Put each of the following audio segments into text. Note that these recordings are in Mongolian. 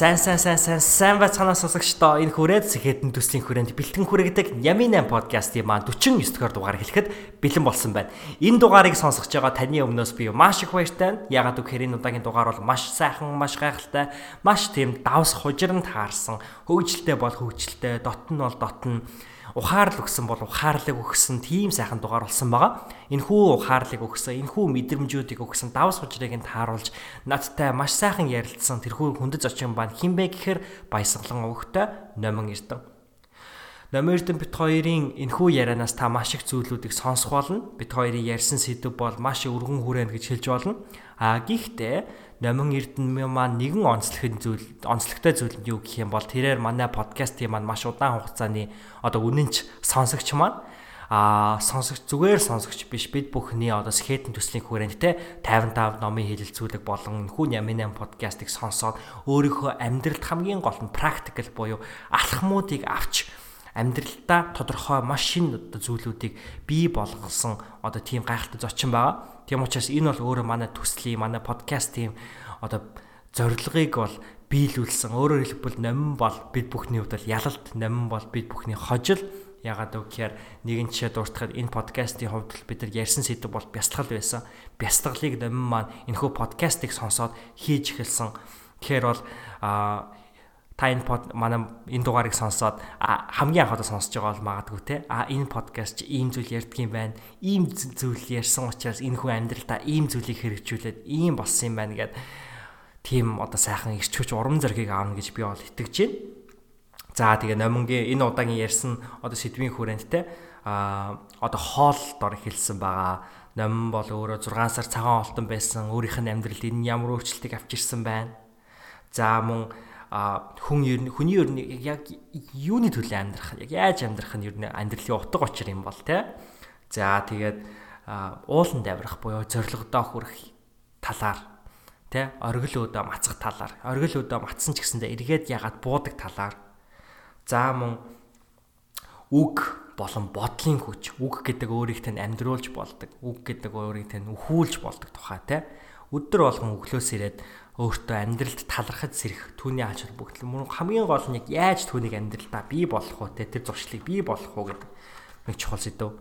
Сайн сайн сайн сайн сайн бацханаа сонсогчдоо энэ хүрээд сэхэтэн төслийн хүрээнд бэлтгэн хүрэгдэг Ямин 8 подкастын маань 49 дугаар дугаар хэлэхэд бэлэн болсон байна. Энэ дугаарыг сонсож байгаа таны өмнөөс би маш их баяртай. Ягаад гэвэл энэ удаагийн дугаар бол маш сайхан, маш гайхалтай, маш тийм давс хужирн таарсан, хөвгөлтэй бол хөвгөлтэй, дотн бол дотн ухаарлаг өгсөн бол ухаарлаг өгсөн тийм сайхан дугаар болсон байгаа. Энэхүү ухаарлаг өгсөн, энэхүү мэдрэмжүүдийг өгсөн давс хужрыг нь тааруулж надтай маш сайхан ярилцсан тэрхүү хүндэт зочин баа хинбэ гэхээр баясгалан өвгтэй номон эрдэн. Номон эрдэн бит хоёрын энэхүү ярианаас та маш их зүйлүүдийг сонсох болно. Бит хоёрын ярьсан сэдв бол маш өргөн хүрээнд гэж хэлж болно. А гэхдээ номин эрдэнэ маань нэгэн онцлогын зүйл онцлогтой зүйл нь юу гэх юм бол тэрээр манай подкастын маань маш удаан хугацааны одоо үнэнч сонсогч маань а сонсогч зүгээр сонсогч биш бид бүхний одоо скетэн төслийн хүрээнд те 55 номын хэлэлцүүлэг болон хүн ямин подкастыг сонсоод өөрийнхөө амьдралд хамгийн гол нь практикал буюу алхмуудыг авч амьдралдаа тодорхой маш шин зүйлүүдийг бий болгосон одоо тийм гайхалтай зочин байгаа. Тийм учраас энэ бол өөрөө манай төслийн, манай подкастын одоо зорилгыг бол биелүүлсэн. Өөрөөр хэлбэл номин бол бид бүхний хувьд ялалт, номин бол бид бүхний хожил. Ягаад гэвэл нэгэн жишээ дуртахад энэ подкастын хувьд бид нар ярьсан сэдв бол бясалгал байсан. Бясалгалыг номин маань энэхүү подкастыг сонсоод хийж эхэлсэн. Тэгэхээр бол а та энэ под манай энэ дугаарыг сонсоод хамгийн анх удаа сонсож байгаа бол магадгүй те. А энэ подкаст чи ийм зүйл ярьдаг юм байна. Ийм зүйл ярьсан учраас энэ хүн амьдралдаа ийм зүйлийг хэрэгжүүлээд ийм болсон юм байна гэд тийм одоо сайхан ирчүүч урам зоригийг аавна гэж би бол итгэж байна. За тэгээ номингийн энэ удаагийн ярьсан одоо сэдвийн хүрээнд те а одоо хоол дор хэлсэн байгаа. Номин бол өөрөө 6 сар цагаан олтон байсан. Өөрийнх нь амьдралд энэ ямар өөрчлөлтийг авчирсан байна? За мөн а хүн ер нь хүний ер нь яг юуны төлөө амьдрах яг яаж амьдрах нь ер нь амьдралын утга учир юм бол те. За тэгээд ууланд авирах буюу зоригдоо хүрэх талаар те. Оргил өдөө мацах талаар оргил өдөө матсан ч гэсэндээ эргээд ягаад буудаг талаар. За мөн үг болон бодлын хүч үг гэдэг өөрийг тань амьдруулж болдог үг гэдэг өөрийг тань өхүүлж болдог тухай те. Өдөр болгон өглөөс ирээд өөртөө амьдралд талархаж сэрэх түүний ач холбогдол мөн хамгийн гол нь яг яаж түүнийг амьдралдаа бий болох вэ тэр зуршлыг бий болох уу гэдэг нэг чухал сэдв.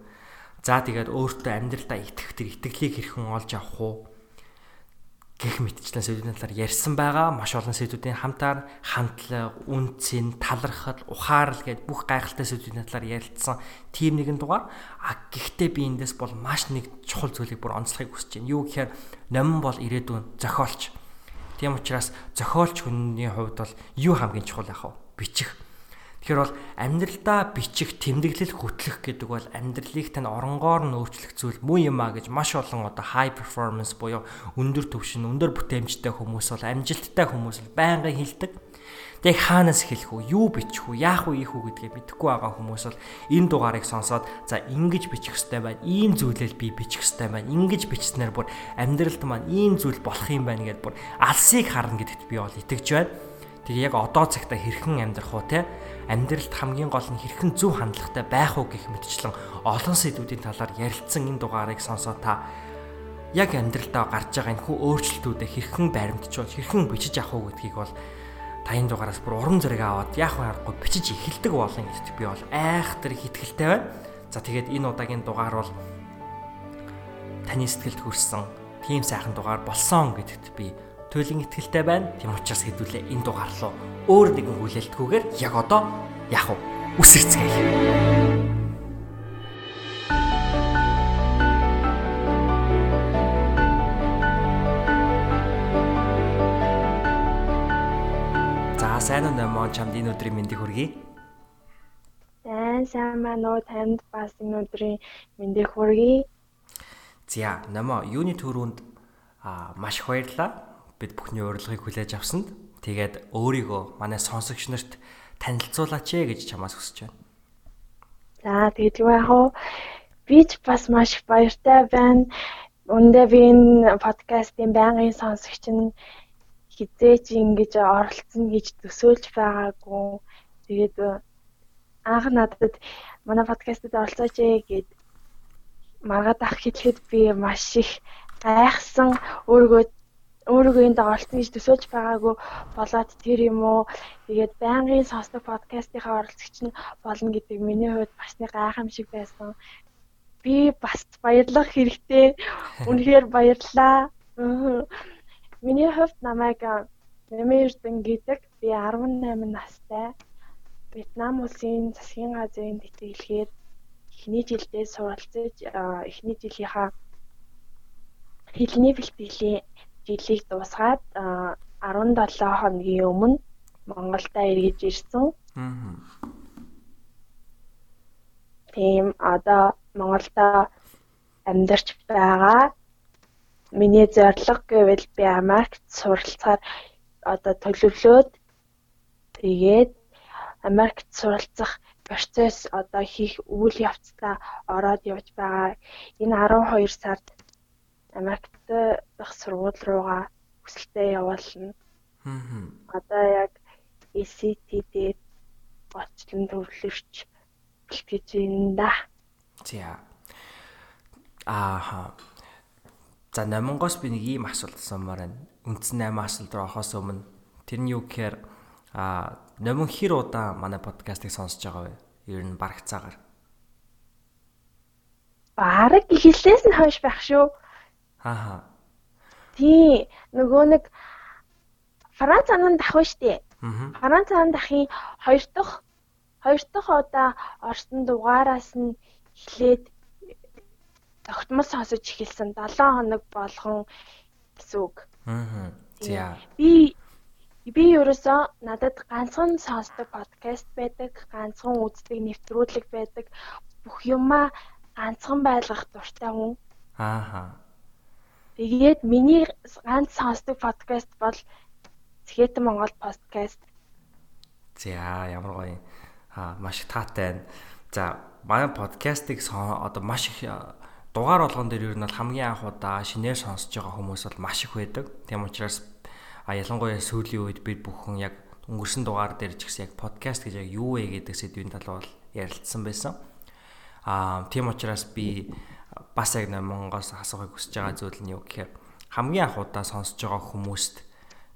За тэгээд өөртөө амьдралдаа итгэх тэр итгэлийг хэрхэн олж авах уу гэх мэтчлэн сэдвийн талаар ярьсан байгаа. Маш олон сэдвүүдийн хамтаар хамтлаг, үнцэн, талархал, ухаарл гэдээ бүх гайхалтай сэдвийн талаар ярилцсан тийм нэгэн дугаар. А гэхдээ би эндээс бол маш нэг чухал зүйлийг бүр онцлохыг хүсэж байна. Юу гэхээр номин бол ирээдүйн зохиолч Тийм учраас зохиолч хүний хувьд бол юу хамгийн чухал ах вэ? Бичих. Тэгэхээр бол амьдралдаа бичих, тэмдэглэл хөтлөх гэдэг бол амьдралыг тань оронгоор нь өөрчлөх зүйл муу юм а гэж маш олон одоо high performance буюу өндөр төвшин, өндөр бүтээмжтэй хүмүүс бол амжилттай хүмүүс бол байнгын хилдэг. Тэг хаанаас эхлэх үү? Юу бичих үү? Яах вэ ийх үү гэдгээ мэдэхгүй байгаа хүмүүс бол энэ дугаарыг сонсоод за ингэж бичих ёстой байна. Ийм зүйлэл би бичих ёстой байна. Ингэж бичснээр бүр амьдралд маань ийм зүйл болох юм байна гэдээ бүр алсыг харна гэдэгт би бол итгэж байна. Тэгээ яг одоо цагта хэрхэн амьдрах уу те? Амьдралд хамгийн гол нь хэрхэн зөв хандлагатай байх уу гэх мэтчлэн олон сэдвүүдийн талаар ярилцсан энэ дугаарыг сонсоод та яг амьдралдаа гарч байгаа энэ хүү өөрчлөлтүүдэд хэрхэн баримтжуул, хэрхэн бичиж авах уу гэдгийг бол таян дугаараас бүр уран зориг аваад яах вэ аргагүй бичиж эхэлдэг болон гэдэгт би бол айхтар хэтгэлтэй байна. За тэгээд энэ удаагийн дугаар бол таны сэтгэлд хүрсэн тийм сайхан дугаар болсон гэдэгт би туйлын итгэлтэй байна. Тийм учраас хэдүүлээ энэ дугаар руу өөр нэгэн хүлээлтгүйгээр яг одоо вэ? Үсэрцгээе. Сайн уу нэмон чамд энэ өдрийн мэндийг хүргэе. Сайн сайн байна уу танд бас энэ өдрийн мэндийг хүргэе. За нэмо юуны төрөнд маш их баярлалаа. Бид бүхний урилгыг хүлээж авсанд. Тэгээд өөрийгөө манай сонсогч нарт танилцуулаач ээ гэж чамаас хүсэж байна. За юу яах вэ? би ч бас маш их баяртай байна. Үндэ би энэ подкастын байнгын сонсогч нь хизээч ингэж оролцсон гэж төсөөлж байгаагүй. Тэгээд анх надад манай подкастт оролцооч ээ гэд маргаад ах хэлэхэд би маш их гайхсан өөрийгөө өөрийгөө энд оролцсон гэж төсөөлж байгаагүй болоод тэр юм уу тэгээд байнгын сонсдог подкастынхаа оролцогч нь болно гэдэг миний хувьд бас нэг гайхамшиг байсан. Би бас баярлах хэрэгтэй. Үнэхээр баярлаа. Миний хувьд намайг Нэмэрдэн гэдэг би 18 настай. Вьетнам улсын засгийн газрын тэтгэлгээр эхний жилдээ суралцаж эхний жилийнхаа хэлний бэлтгэлийн жилийг дуусгаад 17 хоногийн өмнө Монголда эргэж ирсэн. Тийм одоо Монголда амьдарч байгаа. Миний зорилго гэвэл би Америкт суралцахаар одоо төлөвлөөд тэгээд Америкт суралцах процесс одоо хийх үйл явцдаа ороод явж байгаа. Энэ 12 сард Америкт дах сургууль руугаа хүсэлтээ явуулна. Одоо яг ECT-д гоцлон төвлөрч бэлтгэж байна да. За. Ааха. За Намонгоос би нэг ийм асуулт асуумаар байна. Үндсэн 8 асуулт руу орохоос өмнө тэр нь юу гэхээр а номон хэр удаа манай подкастыг сонсож байгаа вэ? Ер нь бараг цагаар. Бараг эхлээс нь хойш байх шүү. Аа. Тий, нөгөө нэг Франц анан дах ба штэ. Франц анан дахын хоёр дахь хоёр дахь удаа орсон дугаараас нь эхлээд тогтмол сонсож эхэлсэн 7 хоног болгон гэсэн үг. Аа. За. Би би ерөөсөө надад ганцхан сонсдог подкаст байдаг, ганцхан үздэг нэвтрүүлэг байдаг. Бүх юмаа ганцхан байлгах дуртай хүн. Аа. Тэгээд миний ганц сонсдог подкаст бол Цэхэтэн Монгол подкаст. За ямар гоё. Аа маш таатай. За манай подкастыг одоо маш их дугаар болгон дээр ер нь бол хамгийн анх удаа шинээр сонсож байгаа хүмүүс бол маш их байдаг. Тийм учраас а ялангуяа сүүлийн үед бид бүхэн яг өнгөрсөн дугаар дээр ч гэсэн яг подкаст гэж яг юу вэ гэдэг сэдвийн талаар ярилцсан байсан. А тийм учраас би бас яг Монгоос асуухыг хүсэж байгаа зүйл нь юу гэхээр хамгийн анх удаа сонсож байгаа хүмүүст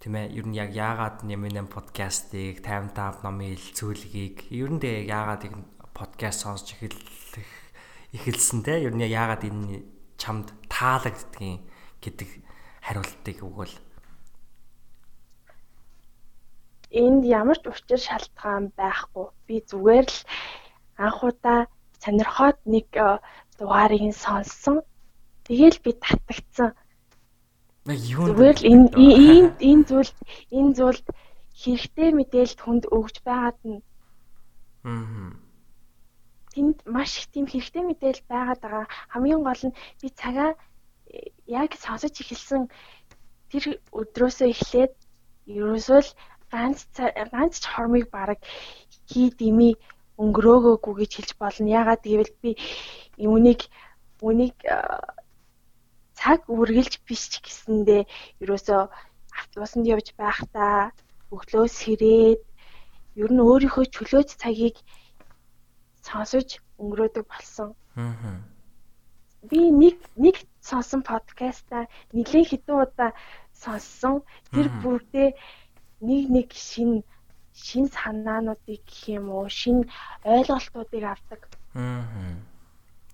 тийм ээ ер нь яг яагаад нэмэн подкастыг 55 номын хэлцүүлгийг ер нь дээ яагаад их подкаст сонсож эхэлэх эхэлсэн те. Ер нь яагаад энэ чамд таалагддгийг гэдэг хариултыг өгвөл. Энд ямар ч учир шалтгаан байхгүй. Би зүгээр л анхудаа сонирхоод нэг э, дугаарыг сонссон. Тэгэл би татагдсан. Зүгээр л энэ энэ энэ зүйл энэ зүйл хэрэгтэй мэдээлэлд хүнд өгж байгаад нь аа тэнд маш их тийм хэрэгтэй мэдээлэл байгаад байгаа. Хамгийн гол нь би цагаа э, яг сонсож эхэлсэн тэр өдрөөсөө эхлээд ерөөсөө л ганц ганц ч хормыг бараг хий дими өнгөрөөгөөгүй гэж хэлж болно. Ягаад гэвэл би үүнийг үнийг э, цаг үргэлж биш ч гэсэндээ ерөөсөө автобусанд явж байхдаа өглөөс хэрээд ер нь өөрийнхөө чөлөөт цагийг сонсож өнгөрөөдөг болсон. Аа. Би нэг нэг сонсон подкастаа нэлээд хэдэн удаа сонссон. Тэр бүрдээ нэг нэг шин шин санаануудыг гэх юм уу, шин ойлголтуудыг авдаг. Аа.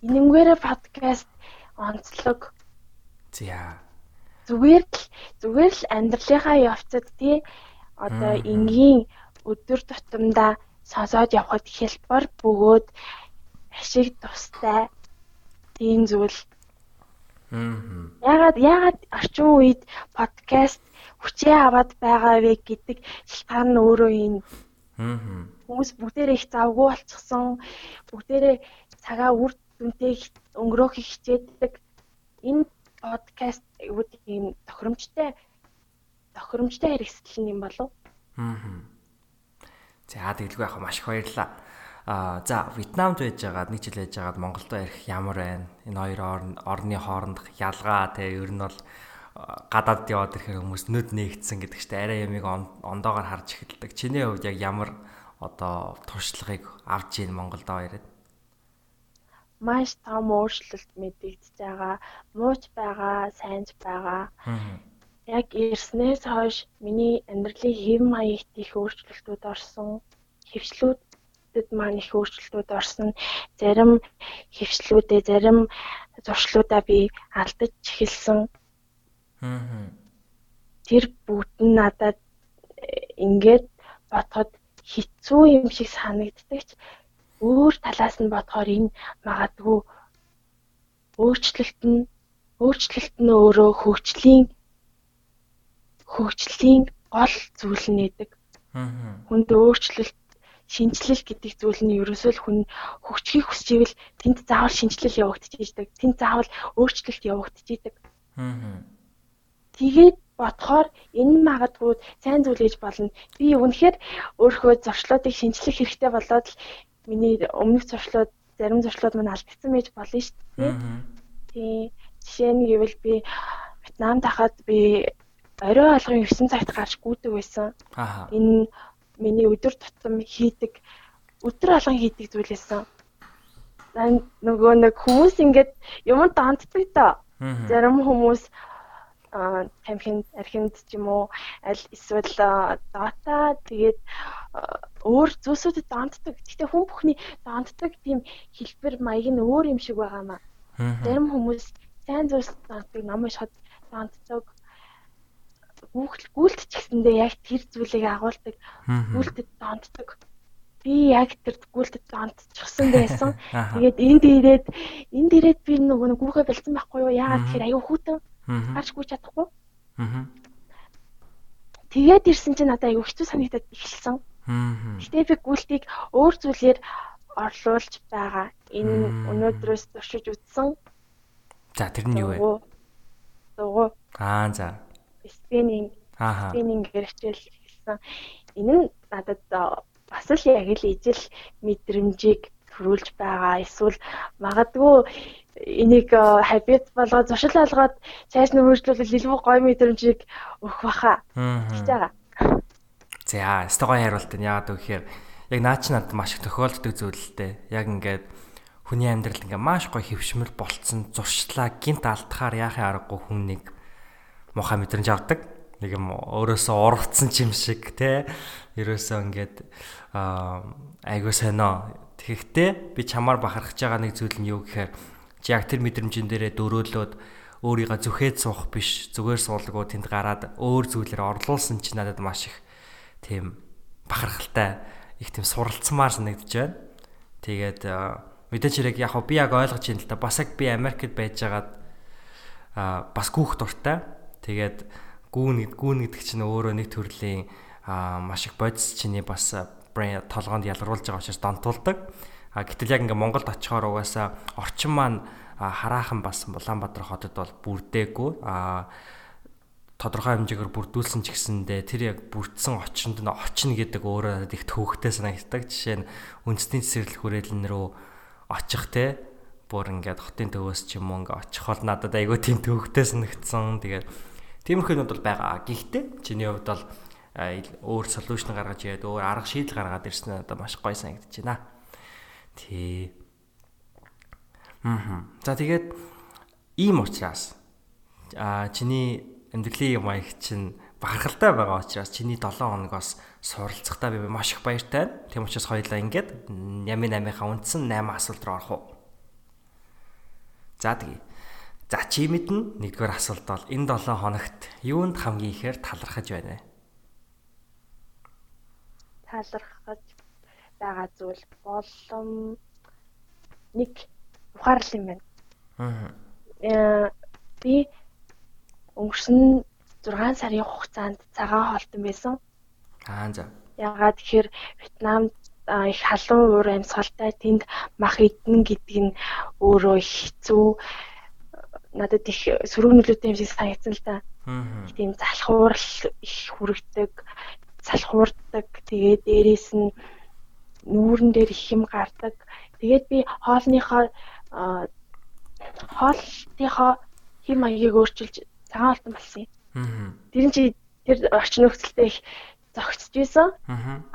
Энэмгээрээ подкаст онцлог. За. Зүгээр л зүгээр л амьдралынхаа явцад тий одоо энгийн өдөр тутамдаа сонсоод явхад хялбар бөгөөд ашиг тустай тийм зүйл. Аа. Ягаад ягаад орчин үед подкаст хүчээ аваад байгаа вэ гэдэг шалтгаан нь өөрөө энэ. Аа. Хүмүүс бүгдээрээ их завгүй болчихсон. Бүгдээрээ цагаа үр дүнтэй өнгөрөөхийг хичээдэг. Энэ подкаст юу тийм тохиромжтой тохиромжтой хэрэгсэл юм болов? Аа. За тэгэлгүй яхаа маш их баярлаа. Аа за Вьетнамд байж байгаад нэг жил байж байгаад Монголд ирэх ямар байна? Энэ хоёр орны хоорондох ялгаа те ер нь бол гадаад яваад ирэхээр хүмүүс нүд нээгдсэн гэдэг чинь арай ямиг ондоогоор харж эхэлдэг. Чиний хувьд яг ямар одоо туршлагыг авч ийн Монголд ирээд? Маш том өөрчлөлт мэдэгдэж байгаа. Мууч байгаа, сайнч байгаа. Яг ирснээс хойш миний амьдралын хэв маягт их өөрчлөлтүүд орсон. Хөвчлүүдэд маань их өөрчлөлтүүд орсон. Зарим хөвчлүүдээ, зарим зуршлуудаа би алдаж эхэлсэн. Тэр бүгд нь надад ингээд бодоход хэцүү юм шиг санагддаг ч өөр талаас нь бодохоор энэ магадгүй өөрчлөлт нь өөрчлөлт нь өөрөө хөгжлийн хөгжлийн гол зүйл нээдэг. Хүнд өөрчлөлт шинжлэл гэдэг зүйл нь ерөөсөө л хүн хөгжихийг хүсч ивэл тэнд заавал шинжлэл явагдчихийдэг. Тэнд заавал өөрчлөлт явагдчихийдэг. Тэгээд бодохоор энэ магадгүй сайн зүйл гэж болно. Би үнэхээр өөрийнхөө зуршлуудыг шинжлэх хэрэгтэй болоод л миний өмнөх зуршлууд зарим зуршлууд маань алдсан байж болно шүү дээ. Тий. Жишээ нь гэвэл би Вьетнамд хахад би орой алгын 9 цагт гарч гүйдэг байсан. Энэ миний өдөр тутам хийдэг өдөр алган хийдэг зүйл байсан. Нөгөө нэг хүмүүс ингээд юм данддаг та. Зарим хүмүүс тамхинд архинд ч юм уу аль эсвэл дата тэгээд өөр зүйлсүүдэд данддаг. Гэхдээ хүн бүхний данддаг тийм хэлбэр маяг нь өөр юм шиг байгаа маа. Зарим хүмүүс сайн зүйлс данддаг, намайг шод данддаг гүйлт ч гэсэндээ яг тэр зүйлийг агуулдаг гүйлтэд донтдог. Би яг тэр гүйлтэд донтчихсан байсан. Тэгээд энд ирээд энд ирээд би нөгөө гүүгээ бэлдсэн байхгүй юу? Яагаад тэгэхээр аюу хүүтэн гарч гүйж чадахгүй. Тэгээд ирсэн чинь надад аюу хэцүү санагдаад эхэлсэн. Гэтэ би гүйлтийг өөр зүйлээр орлуулж байгаа. Энэ өнөөдрөөс туршиж үзсэн. За тэр нь юу вэ? Дугуй. Аа за спиннинг спиннингээр хичээл хийсэн. Энэ нь надад бас л яг л ижил мэдрэмжийг төрүүлж байгаа. Эсвэл магадгүй энийг хабит болгоод зуршил алгаад цааш нь хөгжлүүлэл илүү гоё мэдрэмжийг өгөх баха. гэж байгаа. За, стогоо хариулт нь яагаад гэвэл яг наа чи надад маш их тохиолддог зүйл л дээ. Яг ингээд хүний амьдрал ингээ маш гоё хөвшмөл болцсон зуршлаа гинт алдахаар яахын аргагүй хүн нэг муухай мэдрэмж авдаг. Нэг юм өөрөөсөө урвцсан ч юм шиг те. Ерөөсөө ингээд айгуу сонио. Тэгэхдээ би чамаар бахархаж байгаа нэг зүйл нь юу гэхээр чи яг тэр мэдрэмжин дээрээ дөрөөлөөд өөрийгөө зүхээд суух биш зүгээр суулгуу тэнд гараад өөр зүйлээр орлуулсан чи надад маш их тийм бахархалтай их тийм суралцмаар санагдаж байна. Тэгээд мэдээч хэрэг яг би яг ойлгож байна л да бас яг би Америкт байжгаад бас гүөх дуртай Тэгээд гүүн гүүн гэдэг чинь өөрөө нэг төрлийн маш их бодис чиний бас брейн толгоонд ялгаруулж байгаа учраас донтуулдаг. А гэтэл яг ингээ Монголд очихоор угаасаа орчин маань хараахан бас Улаанбаатар хотод бол бүрдээгүй. А тодорхой хэмжээгээр бүрдүүлсэн ч гэсэндээ тэр яг бүрдсэн очинд нь очино гэдэг өөрөө их төвөгтэй санагддаг. Жишээ нь үндэсний цэцэрлэг хүрээлэн рүү очих те бүр ингээд хотын төвөөс ч юм уу ингээ очих бол надад айгүй тийм төвөгтэй санагдсан. Тэгээд Тиймэрхүүнүүд бол байгаа. Гэхдээ чиний хувьд бол өөр солиушн гаргаж ирээд өөр арга шийдэл гаргаад ирсэн нь одоо маш гоё санагдаж байна. Тий. Мм. За тэгээд ийм учраас а чиний амьдралын маяг чинь бахархалтай байгаа учраас чиний 7 хоногоос суралцахтаа би маш их баяртай. Тийм учраас хоёлаа ингээд Ямин 8-ынхаа үндсэн 8 асуулт руу орох уу. За тэгье. За чи мэднэ нэгдүгээр асуулт бол энэ 7 хоногт юунд хамгийн ихээр талархаж байна вэ? Талархаж байгаа зүйл болон нэг ухаарлал юм байна. Аа. Э би өнгөрсөн 6 сарын хугацаанд цагаан хоолтон байсан. Аа за. Ягаад тэгэхээр Вьетнамд их халуун уур амьсгалтай тэнд мах идэн гэдэг нь өөрөө хэцүү надад их сөрөг нөлөөтэй юм шиг санагдсан л да. Тийм залхуурал их хүрэгдэг, залхуурдаг. Тэгээ дээрээс нь нүүрэн дээр их юм гардаг. Тэгээд би хоолныхоо хоолтынхоо хэм маягийг өөрчилж цагаан алтан болсон юм. Тэр нь чи тэр орчин нөхцөлтэй их зогсож исэн.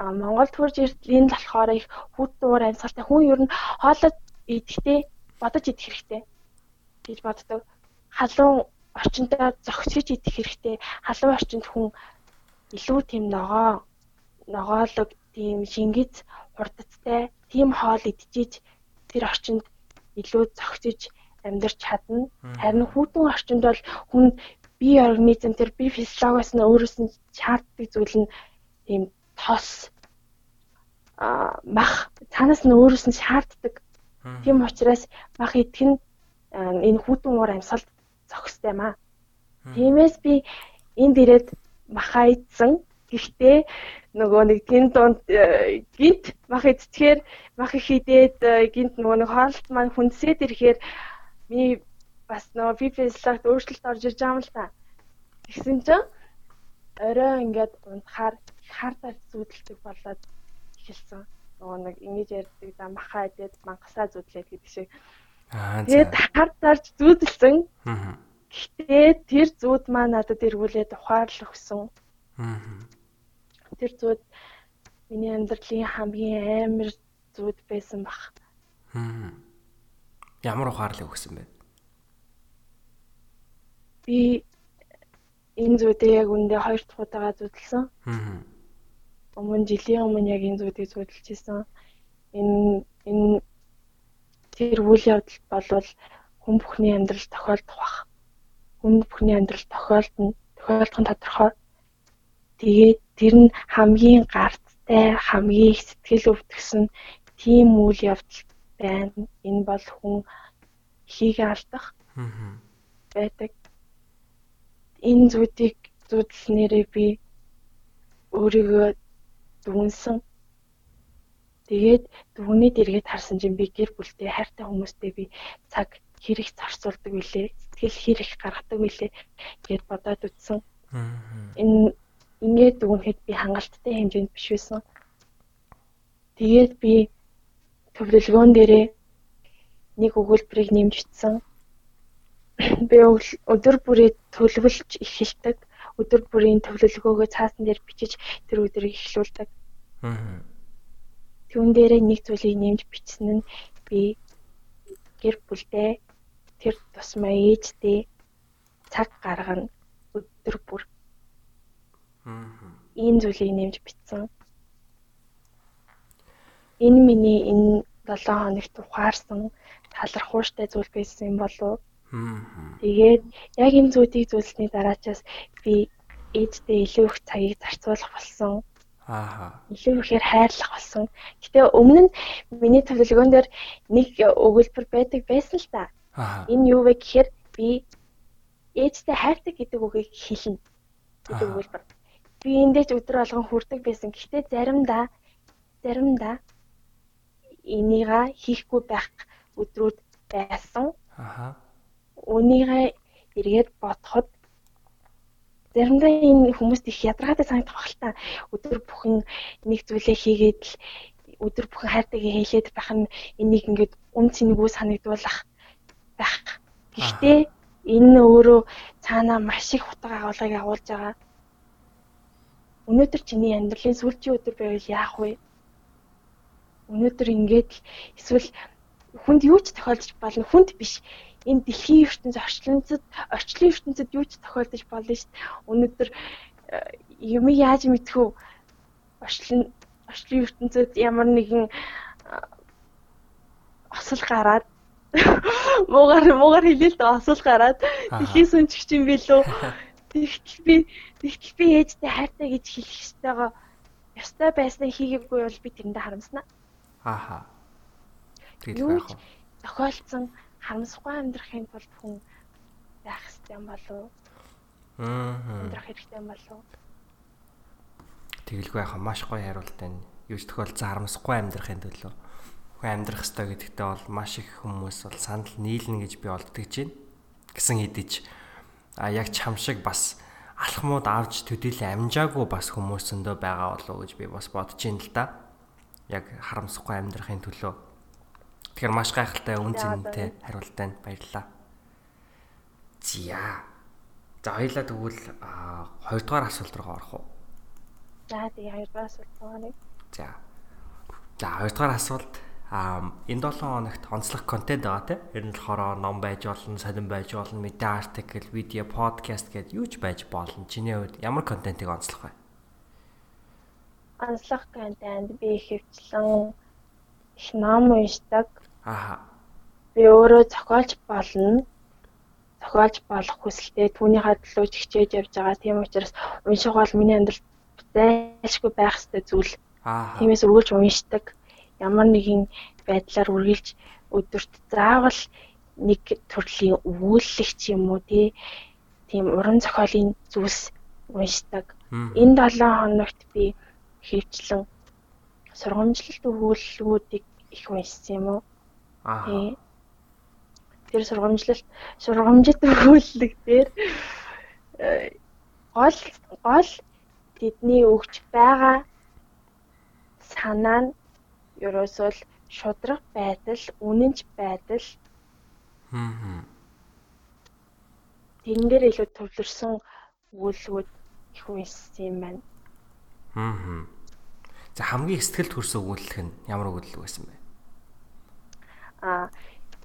Аа Монголд хурж ирдлийн болохоор их хүүтэн уур амьсгалтай хүн ер нь хоолой идэхдээ бодож идэх хэрэгтэй гэж боддог. Халуун орчиндөө зогсож идэх хэрэгтэй. Халуун орчинд хүн илүү тийм ногоо ногоолог тийм шингэц хурдтай тийм хоол идчихэж тэр орчинд илүү зогсож амьдарч чадна. Харин хүүтэн орчинд бол хүн бие организм тэр бие физиологоос нь өөрөөс нь шаарддаг зүйл нь тийм тос а мах цаанаас нь өөрөөс нь шаарддаг. Тийм учраас мах идэх нь энэ хүүтэн уур амьсгалд зохистой маа. Тиймээс би энд ирээд маха идсэн. Гэхдээ нөгөө нэг тэн донд э, гинт мах идчихээр мах их идээд э, гинт нөгөө нэг хоолт маань хүнсээд ирэхээр миний бас нөгөө фифэслэгт өөрчлөлт орж ирж байгаа юм л та. Тэгсэн чинь орой ингээд унтахаар хартаар зүудэлдэг болоод эхэлсэн. Нөгөө нэг ингэж ярьдаг да махаа идээд мангасаа зүудлээд гэдэг шиг. Тэгээд хартаарч зүудэлсэн. Аа. Гэхдээ тэр зүуд маа надад эргүүлээд ухаарлах өгсөн. Тэр зүуд миний амьдралын хамгийн амар зүуд байсан баг. Ямар ухаарлыг өгсөн бэ? Би энэ зүйдээ яг үндэ хоёр дахь удаага зүтэлсэн. Аа. Өмнө жилийн өмнө яг энэ зүйдийг зүтэлж исэн. Энэ энэ тэр үйл явдал болвол хүн бүхний амьдрал тохиолдох бах. Хүн бүхний амьдрал тохиолдно. Тохиолдох нь тодорхой. Тэгээд тэр нь хамгийн гарттай, хамгийн их сэтгэл өвдгсөн тийм үйл явдал байна. Энэ бол хүн хийг алдах байдаг энэ зүйлийг зүудэлнээрээ би өөрийгөө дүнсэн. Тэгээд дүгнээ дэргээд харсан чинь би гэр бүлтэй хайртай хүмүүстэй би цаг хэрэг зарцуулдаг билээ. Сэтгэл хэрэг гаргадаг билээ гэд бодоод үтсэн. Энэ ингээд дүгнэхэд би хангалттай хэмжээнд биш байсан. Тэгээд би төвлөлгөөн дээрээ нэг өгүүлбэрийг нэмж бичсэн би өдөр бүрээ төлөвлөж эхэлдэг. Өдөр бүрийн төлөвлөгөөгөө цаасан дээр бичиж тэр өдрийг эхлүүлдэг. Аа. Түүн дээрээ нэг зүйлийг нэмж бичсэн нь би гэр бүлдээ тэр тусмаа ээжтэй цаг гаргана өдөр бүр. Аа. Ийм зүйлийг нэмж бичсэн. Энэ миний энэ 7 хоногт ухаарсан талархууштай зүйл байсан юм болов? Тэгээд яг энэ зүйлийг зүйлсний дараачаас би ээжтэй илүү их цагийг зарцуулах болсон. Аа. Илүү ихээр хайрлах болсон. Гэтэ өмнө нь миний төлөвлөгөөн дээр нэг өгүүлбэр байдаг байсан л та. Энэ юу вэ гэхээр би ээжтэй хайртай гэдэг үгийг хэлнэ. гэдэг өгүүлбэр. Би эндээч өдөр болгон хүрдэг байсан. Гэтэ заримдаа заримдаа энийга хийхгүй байх өдрүүд байсан. Аа үнийгээ эргээд бодоход заримдаа энэ хүмүүст их ядаргаатай санагдах баг л та. Өдөр бүхэн нэг зүйлээ хийгээд л өдөр бүхэн хайртайгаа хэлээд байх нь энийг ингээд үн цэнэгүй санагдуулах байх. Гэхдээ энэ өөрөө цаанаа маш их утга агуулгыг агуулж байгаа. Өнөөдөр чиний амьдралын сүүлчийн өдөр байвал яах вэ? Өнөөдөр ингээд эсвэл хүнд юу ч тохиолдож болно. Хүнд биш энэ дэлхийн ертөнц орчлонцод орчлон ертөнцид юу ч тохиолдож болно шүү дээ. Өнөөдөр э, юм яаж мэдэх вэ? Орчлон орчлон ертөнцид ямар нэгэн э, осол гараад муугар муугар хэлээ л дээ осол гараад дэлхийн сүнчгч юм билүү? Тэгтэл би тэгтэл би ээжтэй хайртай гэж хэлэх ёстойгоо ёстой байснаа хийгээгүй бол би тэрэндээ харамснаа. Ааха. Тэгээд яг тохиолдсон харамсахгүй амьдрахын тулд хүн байх хэрэгтэй юм болов? Аа. Амьдрах хэрэгтэй юм болов? Тэгэлгүй яхаа маш гоё хариулт байна. Юу ч тохиолдсон харамсахгүй амьдрахын төлөө хүн амьдрах ёстой гэдэгтээ бол маш их хүмүүс бол санал нийлнэ гэж би олддогж байна. Гэсэн хэдиж а яг чам шиг бас алхмууд авч төдийлэн амжаагүй бас хүмүүсөндөө байгаа болов уу гэж би бас бодож байна л да. Яг харамсахгүй амьдрахын төлөө. Тэгэхээр маш гайхалтай үн цэнтэй хариултанд баярлалаа. Зя. За хоёлаа тэгвэл хоёрдугаар асуулт руу орох уу? За тэгээ хоёрдугаар асуулт байна. За. За хоёрдугаар асуулт а энэ 7 хоногт онцлог контент байгаа тийм. Ер нь болохоор ном байж болно, сонирн байж болно, мэдээ артикл, видео, подкаст гэдээ юу ч байж болно. Чиний хувьд ямар контентыг онцлох вэ? Онцлог контент би хөвчлэн ном уншдаг. Аа. Би өөрөө зохиолч болно зохиолж болох хүсэлтэй түүнийхээ төлөө хичээж явж байгаа. Тийм учраас унших бол миний амьдралд зайлшгүй байх ёстой зүйл. Тиймээс үргэлж уншдаг. Ямар нэгэн байдлаар үргэлж өдөрт заавал нэг төрлийн өгүүлэлч юм уу тийм уран зохиолын зүйлс уншдаг. Энэ 7 хоногт би хөвчлэн сургамжлалт өгүүлэлгүүдийг их уншсан юм уу? Аа тэр сургамжлалт сургамжит өгүүлэг дээр э, гол гол тэдний өгч байгаа санаа нь ерөөсөө шудраг байдал, үнэнч байдал. Хм. Тэн дээр илүү төвлөрсөн өгүүлбүүд их үнсэн юм байна. Хм. За хамгийн сэтгэл төрсөн өгүүлэлх нь ямар өгүүлэл байсан бэ? Аа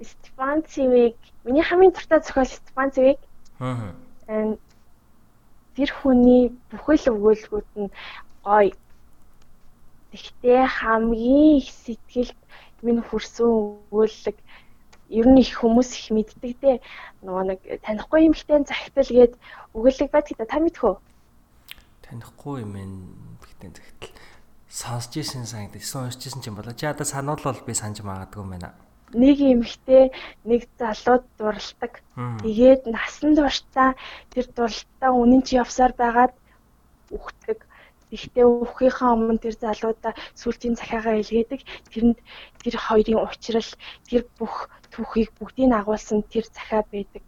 Стефан Цэвиг миний хамгийн дуртай зохиол Стефан Цэвиг. Аа. Тэр хүний бүхэл өгүүлбүүд нь гоё. Тэгтээ хамгийн их сэтгэлд минь хүрсэн өгүүлэг ер нь их хүмүүс их мэддэг дээ. Нөгөө нэг танихгүй юм хтэн захидал гээд өгүүлэг байдаг та мэдхүү? Танихгүй юм хтэн захидал сонсч ирсэн санагдаж, сонсч ирсэн ч юм болоо. Чи одоо сануулвал би санаж магадгүй юм байна нэг эмэгтэй нэг залууд дурлдаг. Тэгээд насан туршдаа тэр дурлалтаа үнэн чи явсаар байгаад үхдэг. Гэхдээ үхийнхаа өмнө тэр залуудаа сүлжийн захиагаа илгээдэг. Тэрэнд тэр хоёрын уучрал тэр бүх түүхийг бүгдийг агуулсан тэр захиа байдаг.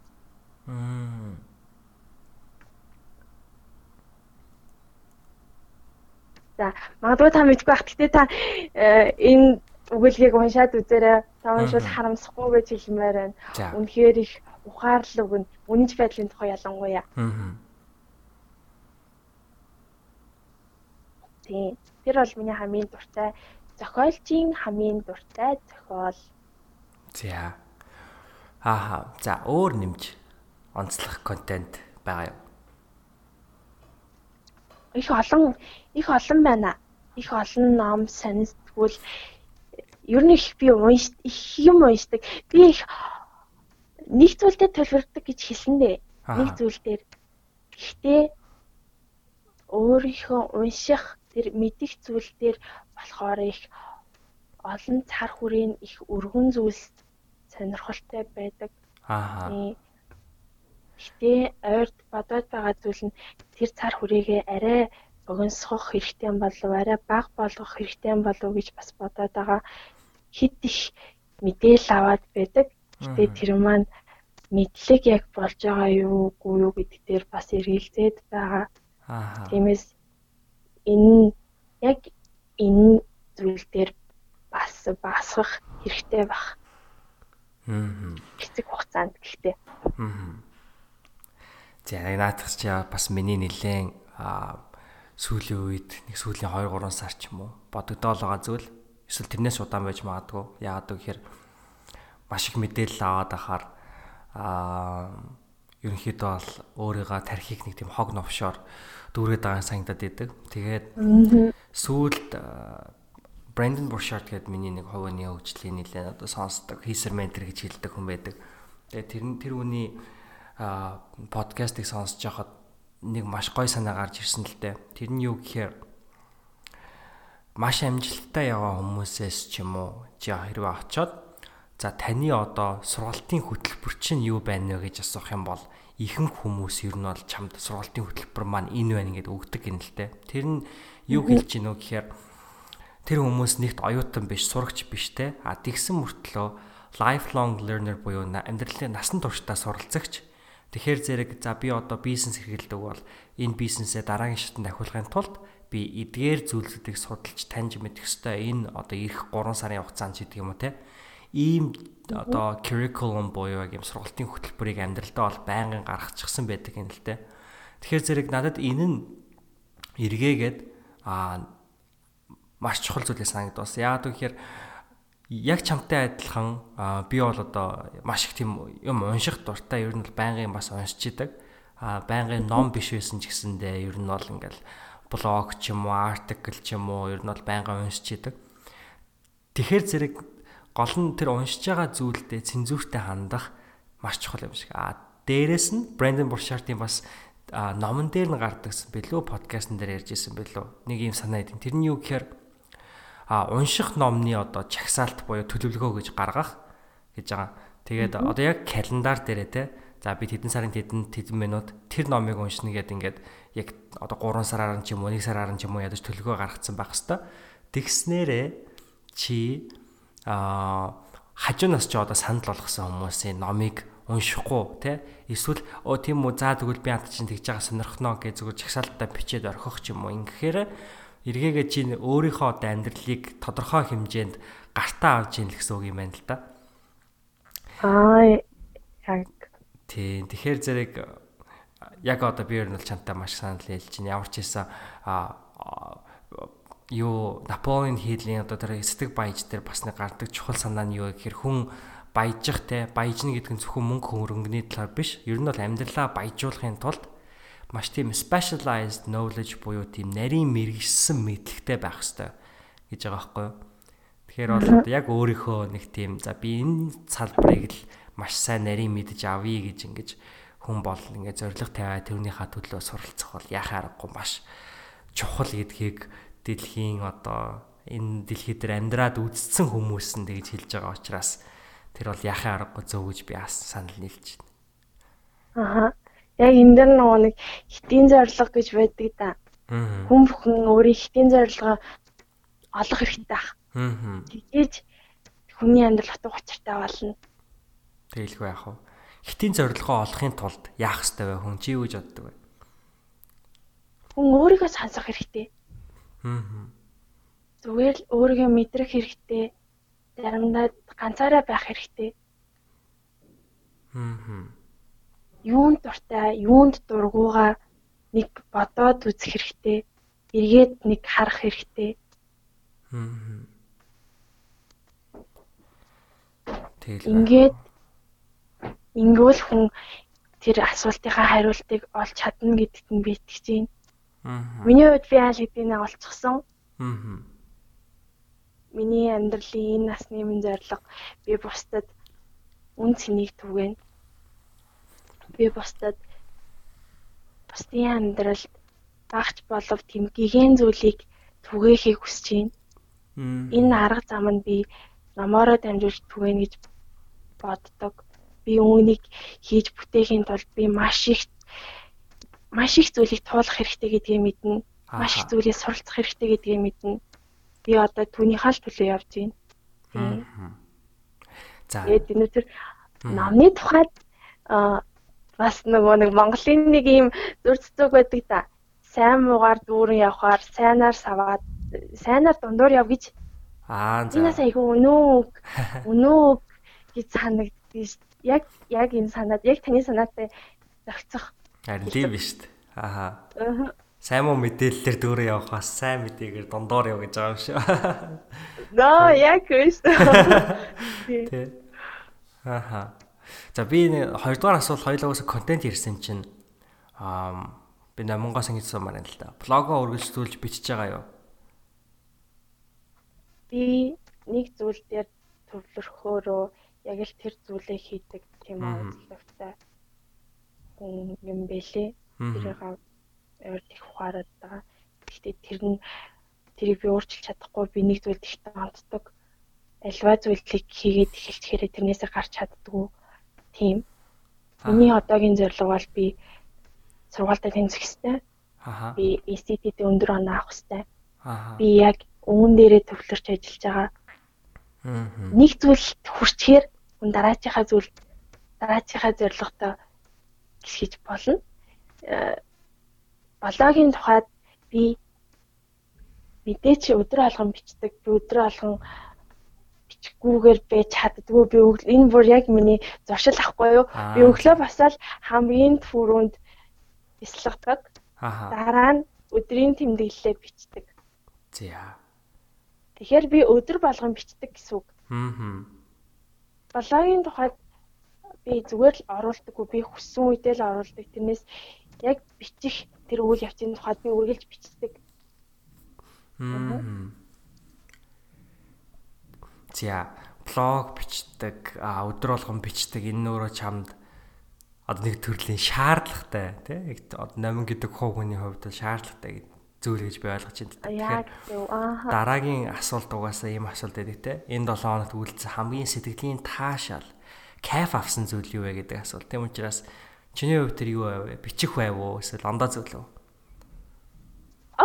За, магадгүй та мэдгүй бах. Гэтэ та э, энэ өгүүлгийг уншаад үзээрэй. Та уншвал харамсахгүй гэж хэлмээр байна. Үнэхээр их ухаарлаг өгнө. Үнэнч байдлын тухай ялангуяа. Аа. Тийм. Тэр бол миний хамгийн дуртай зохиолчийн хамгийн дуртай зохиол. За. Ааха. За өөр нэмж онцлох контент байгаа юу? Их олон их олон байна. Их олон ном сонин сэтгүүл ер нь их би унш их юм уншдаг. Би их нэг зүйлдээ төлөвлөрдөг гэж хэлсэн дээ. Нэг зүйл дээр. Гэхдээ өөрийнхөө унших тэр мэдих зүйл дээр болохоор их олон цар хүрийн их өргөн зүйлс сонирхолтой байдаг. Аа. Гэтэ ойрд бодоод байгаа зүйл нь тэр цар хүрээгээ арай богиносгох хэрэгтэй болов арай бага болгох хэрэгтэй болов гэж бас бодоод байгаа хит их мэдээлэл аваад байдаг. Гэтэ тэр маань мэдлэг яг болж байгаа юу үгүй юу гэдэг дээр бас эргэлзээд байгаа. Аа. Тиймээс энэ яг энэ зүйл дээр бас басах хэрэгтэй баг. Аа. Хэцэг хугацаанд гэхдээ. Аа. За наадах чи бас миний нилээн сүүлийн үед нэг сүүлийн 2 3 сар ч юм уу бодогдоол байгаа зүйл эсвэл тэрнээс удаан байж магадгүй. Яагаад гэвэл маш их мэдээлэл аваад ахаар аа ерөнхийдөө бол өөрийгөө тархийг нэг тийм хог новшоор дүүргээд байгаа санагдаад идэг. Тэгээд сүүлд Брэндон Буршарт гэдэг миний нэг хувийн хөгжлийн нэлээд одоо сонсдог, хийсэр ментор гэж хэлдэг хүн байдаг. Тэгээд тэр тэр үний подкастыг сонсож байхад нэг маш гой санаа гарч ирсэн л дээ. Тэр нь юу гэхээр маш амжилттай яваа хүмүүсээс ч юм уу чи хэрвээ очоод за таны одоо сургалтын хөтөлбөр чинь юу байна вэ гэж асуух юм бол ихэнх хүмүүс ер нь бол чамд сургалтын хөтөлбөр маань энэ байна гэдээ өгдөг юм л те. Тэр нь юу хэлж гинөө гэхээр тэр хүмүүс нэгт оюутан биш, сурагч биш те. А тэгсэн мөртлөө lifelong learner буюу амьдралын насан туршдаа суралцагч. Тэгэхээр зэрэг за би одоо бизнес хэрэгэлдэг бол энэ бизнесээ дараагийн шатанд ахиулахын тулд би эдгээр зүйлсүүдийг судалж таньж мэдэх ёстой. Энэ одоо ирэх 3 сарын хугацаанд ч гэдэг юм уу те. Ийм одоо curriculum буюу юм сургалтын хөтөлбөрийг амьдралдаа бол байнгын гаргачихсан байдаг юм л те. Тэгэхээр зэрэг надад энэ нь эргээгээд аа маш чухал зүйлээ санагдсан. Яагаад гэвэл яг чамтай адилхан би бол одоо маш их тийм юм унших дуртай ер нь бол байнгын бас уншиж идэг. А байнгын ном биш байсан ч гэсэндээ ер нь бол ингээл блог ч юм уу, артикл ч юм уу ер нь бол байнгын уншиж идэг. Тэгэхэр зэрэг гол нь тэр уншиж байгаа зүйлдээ цензуртай хандах маш чухал юм шиг. А дээрэс нь Брэндон Буршартын бас номон дээр нь гардагсан билүү подкастн дээр ярьж исэн билүү. Нэг юм санаа идэв. Тэр нь юу гэхээр а унших номны одоо чагсаалт буюу төлөвлөгөө гэж гаргах гэж байгаа. Тэгээд одоо яг календар дээрээ те за би тэдэн сарын тэдэн тэдэн минут тэр номыг уншина гэд ингээд яг одоо 3 сараар ч юм уу 1 сараар ч юм уу ядаж төлөвлөгөө гаргацсан байх хэвээр. Тэгснээрээ чи а хажуунаас ч одоо санал болгосон хүмүүсийн номыг уншихгүй те эсвэл оо тийм үү заа тэгвэл би анд чинь тэгж байгаа сонирхноо гэж зүгээр чагсаалтаа бичээд орхих ч юм уу ингэхээр эргээгээ чи өөрийнхөө одоо амьдралыг тодорхой хэмжээнд гартаа авч ийн л гэсэн үг юм байна л да. Аа яг тийм тэгэхээр зэрэг яг одоо би ер нь чамтай маш санал хэлж чинь ямар ч хэлсэн а юу Наполеон хийлийн одоо тэр эсдэг баяж дээр бас нэг гардаг чухал санаа нь юу гэхээр хүн баяжих те баяжна гэдэг нь зөвхөн мөнгө хөнгөний талаар биш ер нь бол амьдралаа баяжуулахын тулд маш тийм specialized knowledge буюу тийм нарийн мэрэгсэн мэдлэгтэй байх хэрэгтэй гэж байгаа байхгүй юу. Тэгэхээр бол яг өөрийнхөө нэг тийм за би энэ салбарыг л маш сайн нарийн мэдж авъя гэж ингэж хүн бол ингээд зориг тавиа тэрнийхээ төлөө суралцах бол яхаа аргагүй маш чухал гэдгийг дэлхийн одоо энэ дэлхий дээр амьдраад үдцсэн хүмүүс нь тэгж хэлж байгаа учраас тэр бол яхаа аргагүй зөв гэж би санал нийлж байна. Аа яг энэ дэр нөгөө нэг хитийн зориг гэж байдаг да. Хүн бүхэн өөрийн хитийн зорилгоо олох хэрэгтэй байх. Тэгээж хүний амьдрал утга учиртай болно. Тэгэлгүй яах вэ? Хитийн зорилгоо олохын тулд яах ёстой вэ? Хүн чи юу гэж боддог вэ? Хүн өөрийгөө сонсох хэрэгтэй. Аа. Зүгээр л өөрийгөө мэдрэх хэрэгтэй. Заримдаа ганцаараа байх хэрэгтэй. Аа юунд дуртай, юунд дургуугаа нэг бодоод үзэх хэрэгтэй. Эргээд нэг харах хэрэгтэй. Тэгэл. Ингээд ингүүл хүн тэр асуултынхаа хариултыг олж чадна гэдэгт нь би итгэж байна. Аа. Миний хувьд би аль хэдийнэ олцсон. Аа. Миний амьдралын энэ насны минь зорилго би бусдад үн цэнийг түгэн би бусдад бусдын амьдралд багч болов тэм гигэн зүйлийг түгээхийг хүсэж байна. Энэ арга зам нь би номороо дамжуулж түгэнэ гэж боддог. Би үүнийг хийж бүтээхийн тулд би маш их маш их зүйлийг туулах хэрэгтэй гэдгийг мэднэ. Маш их зүйлийг суралцах хэрэгтэй гэдгийг мэднэ. Би одоо түүний хаал төлөө явж байна. За. Тэгээд өнөөдөр намны тухайд бас нөгөө нэг Монголын нэг ийм зүр цэцэг байдаг да. Сайн муугаар дүүрэн явхаар сайнаар саваад сайнаар дундуур яв гэж. Аа за. Энэ сайгүй өнөө өнөө гэж санагддээ ш. Яг яг энэ санаад яг таны санаатай зохицох. Харин тийм биш үү? Ааха. Сайн муу мэдээллээр дүүрэн явхаас сайн мэдээгээр дундуур яв гэж байгаа юм шүү. Ноо яг биш. Тэ. Ааха. За би хоёрдугаар асуулт хоёулаагаас контент ярьсан чинь аа би номонгоос ингэж сумаар юм л да. Блогоо үргэлжлүүлж бичиж байгаа юу? Би нэг зүйл дээр төвлөрөхөөрөө яг л тэр зүйлээ хийдэг тийм үзлэгтэй хүн юм бэлээ. Тэрийг ойр их ухаарад байгаа. Гэхдээ тэр нь тэрийг би өөрчилж чадахгүй би нэг зүйлд их онцдог. Альва зүйлийг хийгээд эхэлчихээрээ тэрнээсээ гарч чаддгүй тийм. Миний одоогийн зорилго бол би сургуультай тэнцэх хэрэгтэй. Аа. Би ECT-д өндөр оноо авах хэрэгтэй. Аа. Би яг үүн дээрээ төвлөрч ажиллаж байгаа. Аа. Нэг зүйл хүрчээр хүн дараачийнхаа зүйл дараачийнхаа зорилготой гисгэж болно. Э, Блогийн тухайд би мэдээ чи өдөр алган бичдэг. Би өдөр алган бичгүүгээр байж чаддгүй. Би энэ бүр яг миний зуршил ахгүй юу? Би өглөө басаал хамгийн түрүүнд бясалгадаг. Дараа нь өдрийн тэмдэглэлээ бичдэг. За. Тэгэхээр би өдөр болгон бичдэг гэсэн үг. Аа. Блогийн тухайд би зүгээр л оруулдаггүй. Би хүссэн үедээ л оруулдаг. Тэрнээс яг бичих тэр үйл явцын тухайд би үргэлж бичдэг. За, блог бичдэг, өдөр болгон бичдэг энэ нөрөө чамд одоо нэг төрлийн шаардлагатай тий яг номин гэдэг хуу хүний хувьд шаардлагатай зүйл гэж би ойлгож байна. Тэгэхээр дараагийн асуулт угаасаа ийм асуулт байдаг те. Энэ 7 хоногт үйлдэлсэн хамгийн сэтгэлийн таашаал кайф авсан зүйл юу вэ гэдэг асуулт. Тийм учраас чиний хувьд тэр юу вэ? Бичих байв уу? Эсвэл ондоо зүйл үү?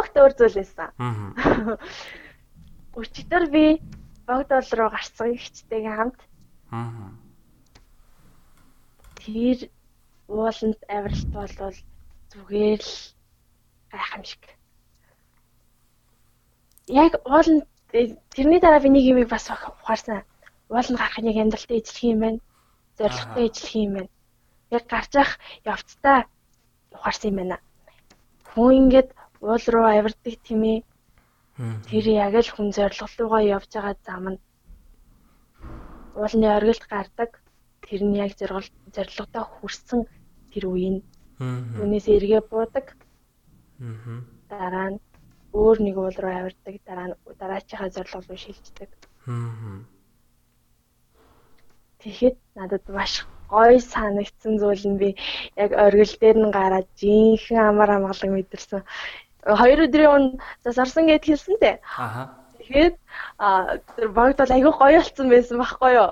Огт өөр зүйл байсан. Аа. Өчигдөр би Богдол руу гарсан ихчтэйгээ хамт. Аа. Тэр ууланд авиралт болвол зүгээр л гайхамшиг. Яг ууланд тэрний дараа би нэг юм бас ухаарсан. Гарах нь яг амьдралтаа эзлэх юм байна. Зорилготой эзлэх юм байна. Яг гарч явах явцдаа ухаарсан юм байна. Хүн ингээд уул руу авирдаг тийм ээ. Тэр яг л хүн зорилголтойгоо явж байгаа зам нь уулны оргилд гардаг. Тэр нь яг зорилготой хүрсэн тэр үеийн. Түүнээс эргээ буудаг. Дараа нь өөр нэг уул руу авирдаг. Дараа нь дараачийнхаа зорилго руу шилждэг. Тэгэхэд надад маш гоё санагдсан зүйл нь би яг оргил дээр нь гараад жинхэнэ амар амгалан мэдэрсэн хоёр өдрийн өмнө засарсан гэд хэлсэн дээ. Аха. Тэгээд а тэр багт бол айгүй гоё болсон байсан байхгүй юу?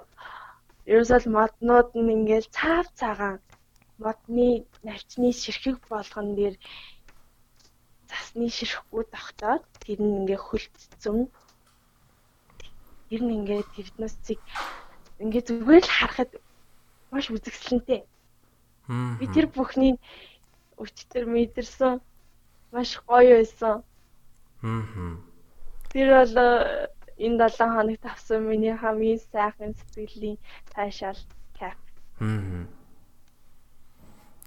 Ерөөсөл моднууд нь ингээл цаав цагаан модны навчны ширхэг болгон дээр засны ширхгүү тогтоод тэр нь ингээ хөлтцөн тэр нь ингээ тэрнээсийг ингээ зүгээр л харахад маш үзэгсэлэнтэй. Би тэр бүхний өчтөр мэдэрсэн маш гоё байсан. Тэр бол э, энэ 7 хоногт авсан миний хамгийн сайхан сэтгэлийн таашаал кап. Аа.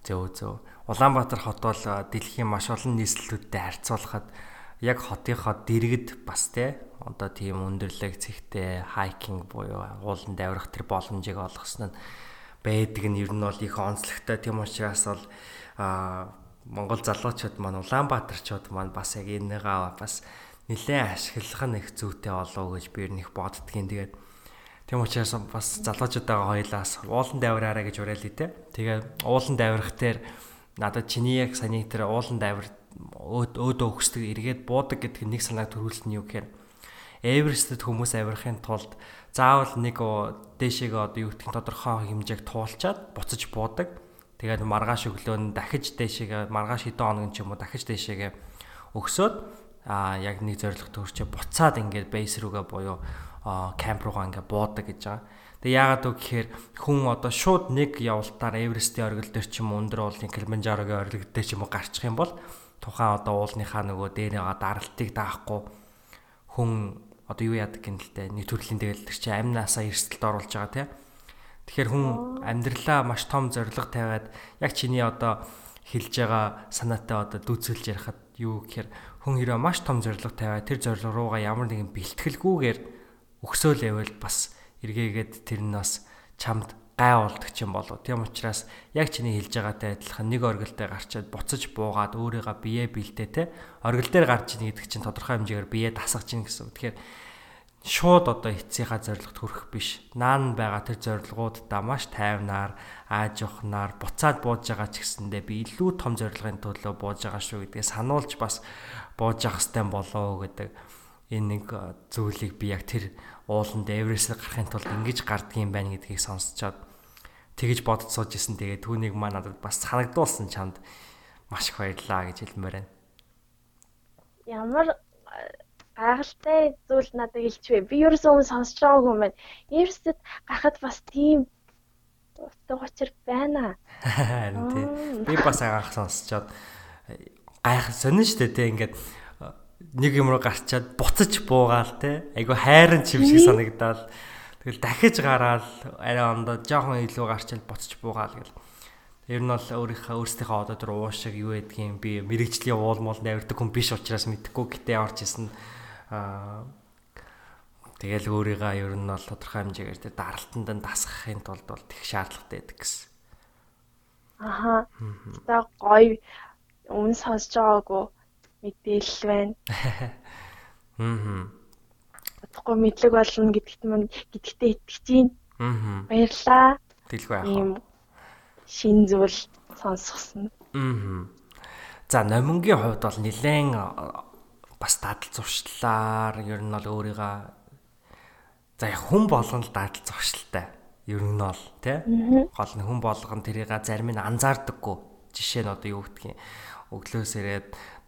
Зөө зөө. Улаанбаатар хот бол дэлхийн маш олон нийслэлүүдтэй харьцуулахад яг хотынхоо дэргэд бас те одоо тийм өндөрлөг цэгтэй хайкинг буюу ууланд авирах тэр боломжийг олгосон нь байдаг нь ер нь бол их онцлогтой тийм учраас бол Монгол залуучууд маань Улаанбаатарчууд маань бас яг энэгаа бас нэлээд ашиглах нь их зүйтэй болов гэж би нэг боддгийн. Тэгээд тийм учраас бас залуучуудаа хоёлаас уулан давираараа гэж уриалъя те. Тэгээ уулан давирах дээр надад чиний яг саний тэр уулан давир өөдөө өгсдөг эргээд буудаг гэдэг нэг санааг төрүүлсэн юу гэхээр Эверестэд хүмүүс авирахын тулд заавал нэг дээшээгээ одоо юу гэх тодорхой хэмжээг туулчаад буцаж буудаг Тэгээд маргааш өглөө нь дахиж дээшээгээ маргааш хэдэн хоног ч юм уу дахиж дээшээгээ өгсөөд аа яг нэг зорилго төрчөө буцаад ингээд бейс рүүгээ буюу камп руугаа ингээд буудаг гэж байгаа. Тэгээ яагаад вэ гэхээр хүн одоо шууд нэг явалтаар Эверестийн оргил дээр ч юм уу өндөр уулын Килиманжарогийн оргил дээр ч юм уу гарчих юм бол тухайн одоо уулныхаа нөгөө дээрээ даралтыг даахгүй хүн одоо юу яадаг гэнэлтэй нэг төрлийн тэгэл тэр чинь амнаасаа эрсдэлд оруулж байгаа тийм Тэгэхээр хүн амьдралаа маш том зориг тавиад яг чиний одоо хэлж байгаа санаатай одоо дүүцэлж ярихад юу гэхээр хүн хэрэг маш том зориг тавиад тэр зориг руугаа ямар нэгэн бэлтгэлгүйгээр өгсөөл явбал бас эргээгээд тэр нь бас чамд гай болдог юм болов. Тийм учраас яг чиний хэлж байгаатай адилхан нэг оргилдээ гарчаад буцаж буугаад өөрийгөө бие бэлдээ те. Оргил дээр гарч ийн гэдэг чинь тодорхой хэмжээгээр бие дасгаж ийн гэсэн. Тэгэхээр шууд одоо эцсийнхаа зорилгот хүрэх биш. Наан байгаа тэр зорилгуудаа маш тайвнаар, ааж явахнаар буцаад бууж байгаа ч гэсэндээ би илүү том зорилгын төлөө бууж байгаа шүү гэдгээ сануулж бас бууж явах хэвээр болоо гэдэг энэ нэг зүйлийг би яг тэр ууланд Эверест гарахын тулд ингэж гарддаг юм байна гэдгийг сонсчоод тэгэж сууж исэн. Тэгээ түүнийг маа надад бас санагдуулсан чамд маш их баярлаа гэж хэлмээр байна. Ямар гайхалтай зүйл надад илчвэ. Би ерөөсөө өмнө сонсож байгаагүй юм байна. Ерөөсөд гарахад бас тийм утга учир байна. Харин тий. Би бас анх сонсчоод гайх сонин штэ тий ингээд нэг юм руу гарчаад буцаж буугаал те. Айгу хайрын чим шиг санагдаад тэгэл дахиж гараал арай ондоо жоохон илүү гарчаад буцаж буугаал гэл. Ер нь бол өөрийнхөө өөрсдийнхөө одоо тэр уушиг юу гэдгийг би мэрэгжлийн уул мол навирдаг хүн биш учраас мэдэхгүй гэтээ орж исэн аа Тэгэл өөрийгөө ер нь бол тодорхой хэмжээгээр тэр даралтанд нь дасгахын тулд бол тех шаардлагатай байдаг гэсэн. Аха. За гоё өмнө сонсож байгаагүй мэдээлэл байна. Аа. Бодохгүй мэдлэг болно гэдэгт мань гэдэгтээ итгэж байна. Аа. Баярлаа. Тэлгүй яах вэ? Шин зүйл сонсгосон. Аа. За номингийн хувьд бол нэлээд бас дадал зуршлаар ер нь бол өөрийгөө за хүн болгон л дадал зуршилтай. Ер нь бол тий. Гол нь хүн болгон тэрийг зарим нь анзаардаггүй. Жишээ нь одоо юу гэдгийг өглөөс ирээд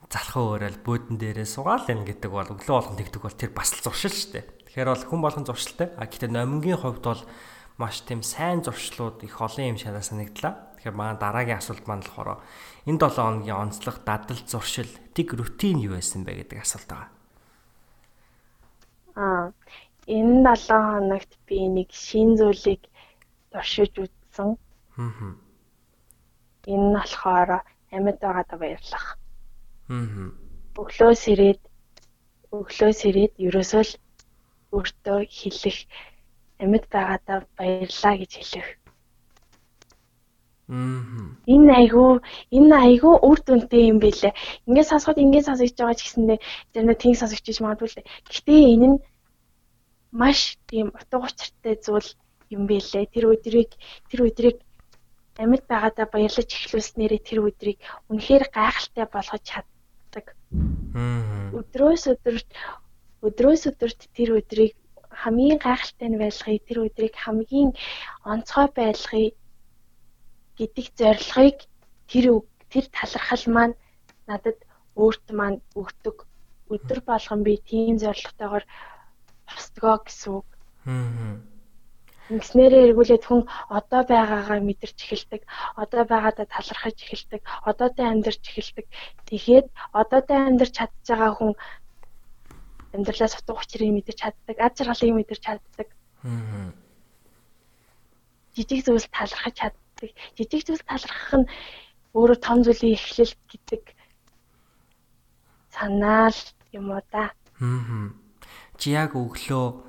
залхуу өрөөл бөөдөн дээрээ сугаал энэ гэдэг бол өглөө болгон тэгдэг бол тэр бас л зуршил шүү дээ. Тэгэхээр бол хүн болгон зуршилтай. А гэхдээ номингийн хувьд бол маш тийм сайн зуршлууд их олон юм шанаа санагдлаа. Тэгэхээр манай дараагийн асуулт маань болохоор энэ 7 хоногийн онцлог дадал зуршил тэг рутин юу байсан бэ гэдэг асуулт байгаа. Аа энэ 7 хоногт би нэг шин зүйлийг туршиж үзсэн. Аа. Энэ нь болохоор амьд байгаадаа баярлах. Аа. Өглөөс ирээд өглөөс ирээд ерөөсөө л өөртөө хэлэх амьд байгаадаа баярлаа гэж хэлэх. Аа. Энэ айгүй энэ айгүй үр дүнтэй юм бэлээ. Ингээд сонсоход ингээд сонсож байгаа ч гэсэндээ заримдаа тийм сонсогч гэж магадгүй л дээ. Гэхдээ энэ нь маш тийм утга учиртай зүйл юм бэлээ. Тэр өдрийг тэр өдрийг амьд байгаадаа баярлаж эхлүүлснээрээ тэр өдрийг үнэхээр гайхалтай болгож чаддаг. Аа. Өдрөөс өдөрт өдрөөс өдөрт тэр өдрийг хамгийн гайхалтай нь байлгахыг тэр өдрийг хамгийн онцгой байлгахыг гэдэг зорилгыг тэр тэр талархал маань надад өөрт маань өгдөг. Өдөр болгон би тийм зорилготойгоор босдгоо гэсэн үг. Аа. Ингэснээрээ эргүүлээд хүн одоо байгаагаа мэдэрч эхэлдэг. Одоо байгаадаа талархаж эхэлдэг. Одоотой амьдарч эхэлдэг. Тэгээд одоотой амьдарч чадж байгаа хүн амьдралаа сутга учрыг мэдэрч чаддаг. Ад жаргалыг мэдэрч чаддаг. Аа. Жижиг зүйлс талархаж чаддаг. Жижиг зүйлс талархах нь өөрөө том зүйлийн эхлэл гэдэг санаал юм уу да. Аа. Чи яг өглөө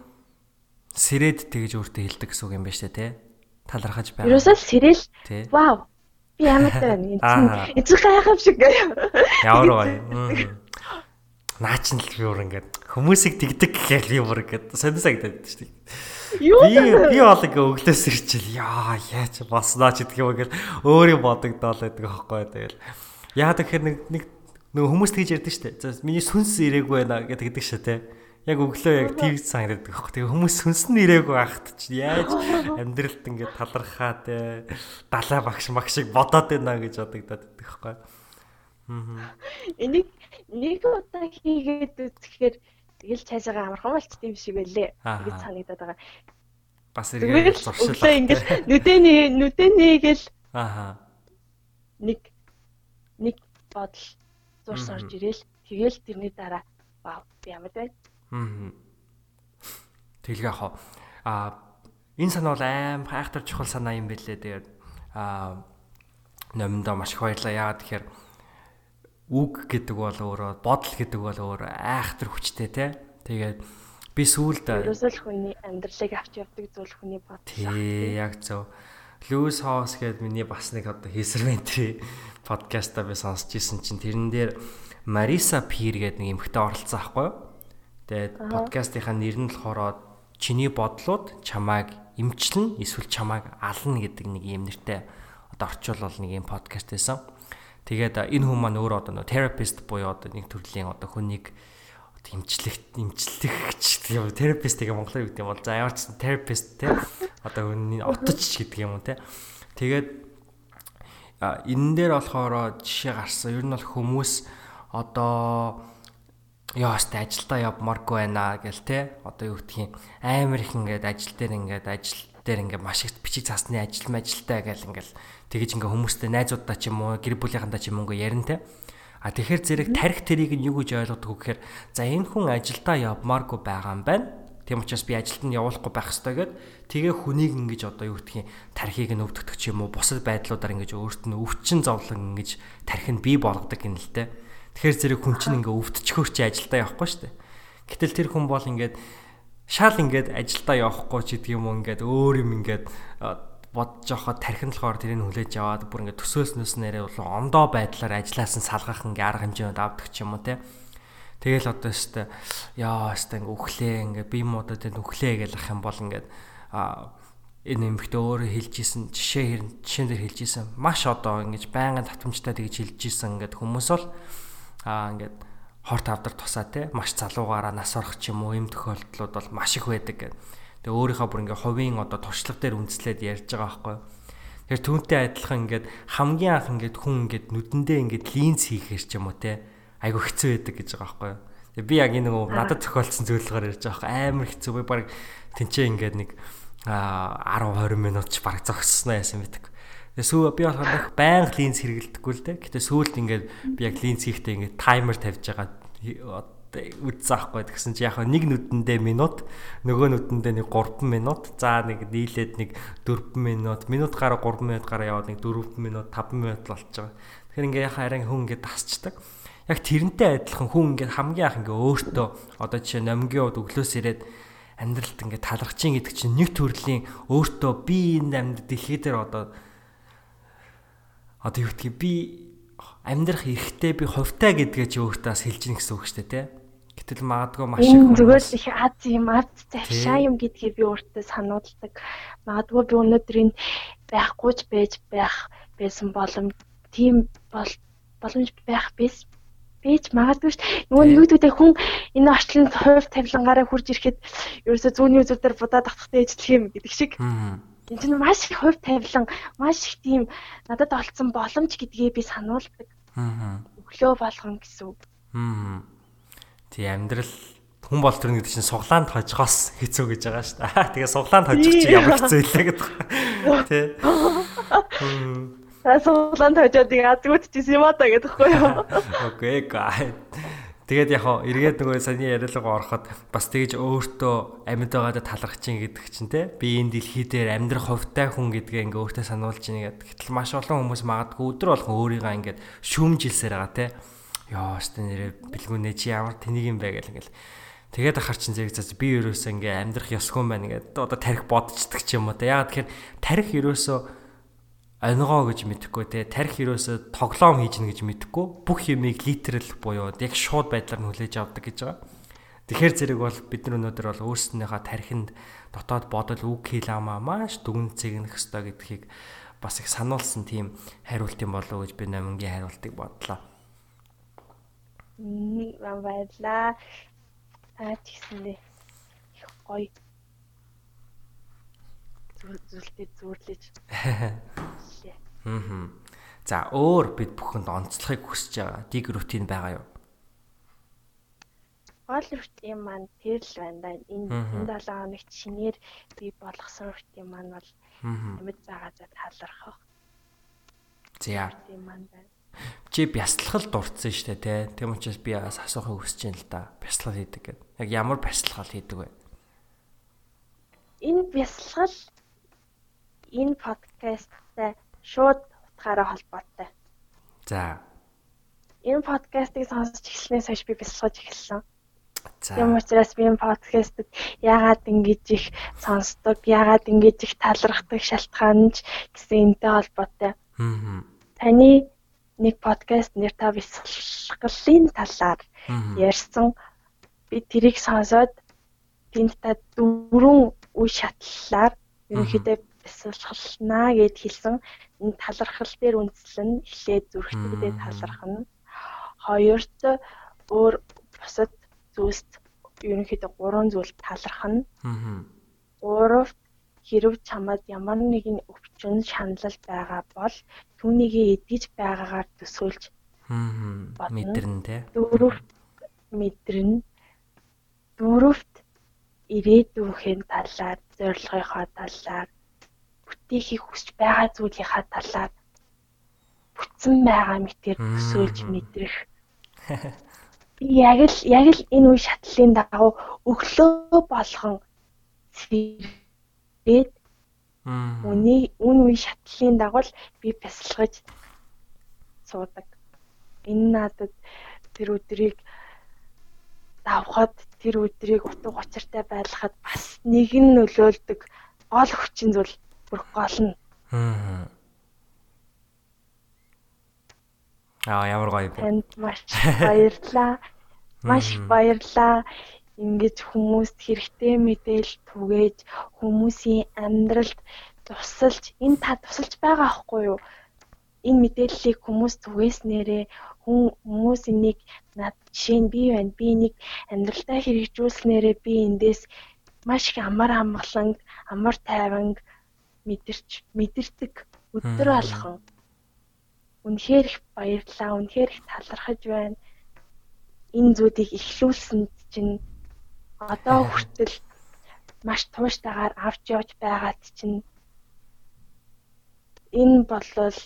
сэрээд тэгж өөртөө хэлдэг гэсэн үг юм байна шүү дээ, тий? Талархаж байгаа. Ерөөсөө сэрэл вау. Би ямар тань эцэг гайхав шиг. Ямар гоё. Аа. Наач нь л би өөр ингээд хүмүүсийг тэгдэг гэхэл би бүр ингээд сонирсаа гэдэг шүү дээ. Юу Би бол ингээ өглөөс ирчихэл яа яач босноо ч юм ингээл өөрийн бодогдоол байдаг аахгүй тэгэл. Яа тэгэхээр нэг нэг нөгөө хүмүүс тэгж ярьдаг штэ. За миний сүнс ирээгүй байна гэдэг гэдэг шүү те. Яг өглөө яг тийм санагддаг аахгүй. Тэгээ хүмүүс сүнс нь ирээгүй ахт чи яаж амьдралд ингээ талархаа те. Далай багш магшиг бодоод байна гэж бодогдоод байдаг аахгүй. Аа. Энийг нэг удаа хийгээд үзэхээр тэгэл цайсаага амархан болч тийм шиг байлээ. Ингэж санагдаад байгаа. Бас Зүгээр эргээ л зуршил. өглөө ингэж нүдэний нүдэнийгэл Аа. нэг нэг бодол зурс орж ирээл тэгэл тэрний дараа вау би ямар байна. Аа. Тэглээ яах вэ? А энэ санаа бол аим хайхтар чухал санаа юм бэлээ. Тэгээд а номондоо маш их баярлаа. Яагаад тэгэхээр үг гэдэг бол өөрөө бодол гэдэг бол өөрөө айхтар хүчтэй те. Тэгээд би сүүлд Ерөөсөө л хүний амьдралыг авч явдаг зүйл хүний бодол. тий яг зөв Льюис Хоус гэдэг миний бас нэг одоо хийсэрвэнтри подкаста би сонсч ирсэн чинь тэрэн дээр Мариса Пир гэдэг нэг эмэгтэй оролцсон аахгүй юу? Тэгээд подкастынхаа нэр нь болохоор чиний бодлууд чамайг эмчлэн эсвэл чамайг ална гэдэг нэг юм нэртэй одоо орчуулбал нэг юм подкаст байсан. Тэгээд энэ хүн маань өөрөө одоо нэг therapist буюу одоо нэг төрлийн одоо хүнийг одоо имчлэх имчлэгч тийм терапист гэх монголоор юу гэдэг юм бол за ямар ч терапист те одоо хүний отч гэдэг юм те тэгээд энэ дээр болохоор жишээ гарсан ер нь бол хүмүүс одоо яаст ажилдаа явмааргүй байна гэл те одоо юу гэдгийг амар их ингээд ажил дээр ингээд ажил дээр ингээд маш их бичиг цаасны ажил мэжилтай гэл ингээд тэгэж ингээд хүмүүстэй найзуудаа ч юм уу гэр бүлийнхэнтэй ч юм уу ярина те А тэгэхээр зэрэг тарих тэрийг нь юу гэж ойлгодог вэ гэхээр за энэ хүн ажилдаа явмааргүй байгаа юм байна. Тийм учраас би ажилд нь явуулахгүй байх хэрэгтэй гэд тэгээ хүнийг ингэж одоо юу гэдгийг тархийг нь өвдөгдөг ч юм уу бусад байдлуудаар ингэж өөрт нь өвчин зовлон ингэж тарих нь бий болгодог те. Тэгэхээр зэрэг хүн чинь ингээ өвдчихөөр чи ажилдаа явахгүй шүү дээ. Гэтэл тэр хүн бол ингээд шал ингээд ажилдаа явахгүй ч гэдэг юм уу ингээд өөр юм ингээд бодож явахад тархин болохоор тэрийг хүлээж аваад бүр ингээд төсөөлснөөс нэрээ бол ондоо байдлаар ажиллаас нь салгах ингээ арга хэмжээнд авдаг ч юм уу те. Тэгэл одоо өстө яа өстө ингээ өглөө ингээ би муудад энэ өглөө гэж ах юм бол ингээ а энэ эмхтээ өөрөө хэлжсэн жишээ жишээн дээр хэлжсэн маш одоо ингэж байнгын татамжтай тэгж хэлжсэн ингээд хүмүүс бол а ингээд хорт авдар тусаа те маш залуугаараа нас орох ч юм уу юм тохиолдлууд бол маш их байдаг гэдэг. Тэгээ өөрийнхөө бүр ингээ хувийн одоо туршлага дээр үндэслээд ярьж байгаа байхгүй. Тэгэхээр түүнтэй адилхан ингээд хамгийн анх ингээд хүн ингээд нүдэндээ ингээд линз хийхээр ч юм уу те айгу хэцүү байдаг гэж байгаа байхгүй. Тэгээ би яг энэ нөгөө надад тохиолдсон зөвлөгөөр ярьж байгаа байхгүй амар хэцүү би баг тэнцээ ингээд нэг а 10 20 минут ч баг зогссноо яасан мэдэг. Сүү би болохоор байнга линз хэрэгэлдэггүй л дээ. Гэтэ сүүлд ингээд би яг линз хийхдээ ингээд таймер тавьж байгаа үзсаахгүй гэсэн чи яг нэг нүдэндээ минут нөгөө нүдэндээ нэг 3 минут за нэг нийлээд нэг 4 минут минут гараа 3 минут гараа яваад нэг 4 минут 5 минут болж байгаа. Тэгэхээр ингээ яхаа арай хүн ингээ тасчдаг яг тэрнтэй адилхан хүн ингээд хамгийн анх ингээ өөртөө одоо жишээ номгийн ud өглөөс ирээд амьдралд ингээ талархаж ин гэдэг чинь нэг төрлийн өөртөө би энэ амьд дэлхий дээр одоо одоо юу гэдгийг би амьдрах эрхтэй би хувтай гэдгээ чи өөртөө хэлж гин гэсэн үг шүү дээ тий. Гэтэл магадгүй маш их зүгээр их аз юм аз завшаа юм гэдгийг би өөртөө сануулдаг. Магадгүй би өнөөдөр энэ байхгүй ч байж байх байсан боломж тийм бол боломж байх биш бэж магадгүй ш. Нөгөө нэгдүүдээ хүн энэ орчлонд хувь тавилангаараа хурж ирэхэд ерөөсөө зүүнний үзүүрээр будаад ахтахтай ээжлэх юм гэдэг шиг. Энэ чинь маш их хувь тавилан, маш их тийм надад олцсон боломж гэдгээ би сануулдаг. Өглөө болгон гэсэн үг. Тий амьдрал хүн бол тэр нэг чинь суглаанд хожгоос хэцүү гэж байгаа шүү дээ. Тэгээ суглаанд хожих чи ямар хэцүү илээ гэдэг. Тий. Та суулан тавьжаад яг азгүйдчихсэн юм аа та гэдэгхгүй юу? Окей, гай. Тэгээд яг хоо эргээд нөгөө саний яриалгаа ороход бас тэгж өөртөө амьд байгаадаа талархаж чинь гэдэг чинь те би энэ дэлхий дээр амьдрах хувтай хүн гэдгээ ингээ өөртөө сануулж ийн гэдэг. Гэтэл маш олон хүмүүс магадгүй өдөр болгон өөрийгөө ингээд шүүмжилсээр байгаа те. Йоо, өстө нэрээ бэлгүүнэ чи ямар тэнийг юм бэ гэл ингээл Тэгээд ахаар чин зэрэг цаас би ерөөсөө ингээ амьдрах ёсгүй байна гэдэг одоо тарих бодцдаг ч юм уу. Яагаад тэгэхээр тарих ерөөсөө онгоо гэж мэдэхгүй те тарих ерөөсө тоглоом хийж гэнэ гэж мэдэхгүй бүх юмыг литерал буюу яг шууд байдлаар нь хүлээж авдаг гэж байгаа. Тэгэхээр зэрэг бол бид нар өнөөдөр бол өөрсдийнхөө тархинд дотоод бодол үг хэл амаа маш дүгнэн цэгнэх ёстой гэдгийг бас их сануулсан тийм хариулт юм болов уу гэж би номингийн хариултыг бодлоо. Мм баярлаа. Аа ч гэсэндээ их гоё зүйлтэй зөөрлөж Аа. За өөр бид бүхэнд онцлохыг хүсэж байгаа dig рутин байгаа юу? Гол рутин маань тэр л байна да. Энэ энэ 7 хоногт шинээр би болгосон рутин маань бол амьд заагаазаа талархах. За. Чи бясалгал дурдсан шүү дээ, тэ. Тэм учраас би бас асуухыг хүсэж байна л да. Бясалгал хийдэг гэдэг. Яг ямар бясалгал хийдэг вэ? Энэ бясалгал энэ подкасттай шууд утгаараа холбоотой. За. Энэ подкастыг сонсч эхлснээс хойш би бясалгаж эхэлсэн. За. Тийм учраас би энэ подкастыг яагаад ингэж их сонсдог, яагаад ингэж их талархдаг шалтгаан нь гэсэн энтэй холбоотой. Аа. Таны нэг подкаст нэр та бясалгалын талаар ярьсан. Би тэрийг сонсоод тэнд та дөрвөн үе шатлалаар ерөнхийдөө бясалгалнаа гэд хэлсэн энэ талархал дээр үндэслэн эхлээд зүрхтгдээ талархна. Хоёрт өөр бусад зүйлс ерөнхийдөө гурван зүйл талархна. Гуравт хэрв чамд ямар нэгэн өвчин шаналл байгаа бол түүнийг эдгэж байгаагаар төсөөлж мэдэрнэ те. Дөрөвт мэдэрнэ. Дөрөвт ирээдүйн талаар, зорилгынхоо талаар бүтээхийг хүсэж байгаа зүйлийнхаа талаар бүтсэн байгаа мэтэр төсөөлж мэдрэх. Яг л яг л энэ үе шатлалын дагуу өглөө болгон цэврээд үний үн үе шатлалын дагуу би бясалгаж суудаг. Энэ надад тэр өдрийг давхад тэр өдрийг утга учиртай байлгахад бас нэгэн нөлөөлдөг. Гол хүчин зүйл бүр гол нь. Аа ямар гоё бэ. Танд маш баярлалаа. Маш баярлалаа. Ингэж хүмүүст хэрэгтэй мэдээлэл түгээж хүмүүсийн амьдралд тусалж энэ та тусалж байгаа аахгүй юу? Энэ мэдээллийг хүмүүс түгээснээрээ хүмүүс энийг над жишээ нь би байна. Би энийг амьдралдаа хэрэгжүүлснээрээ би эндээс маш их амар амгалан, амар тайван мэдэрч мэдэрдэг өдөр алхан. Үнэхээр их баярлалаа. Үнэхээр их талархаж байна. Энэ зүйлийг эхлүүлсэнд чинь одоо хүртэл маш тууштайгаар авч явж байгаад чинь энэ болол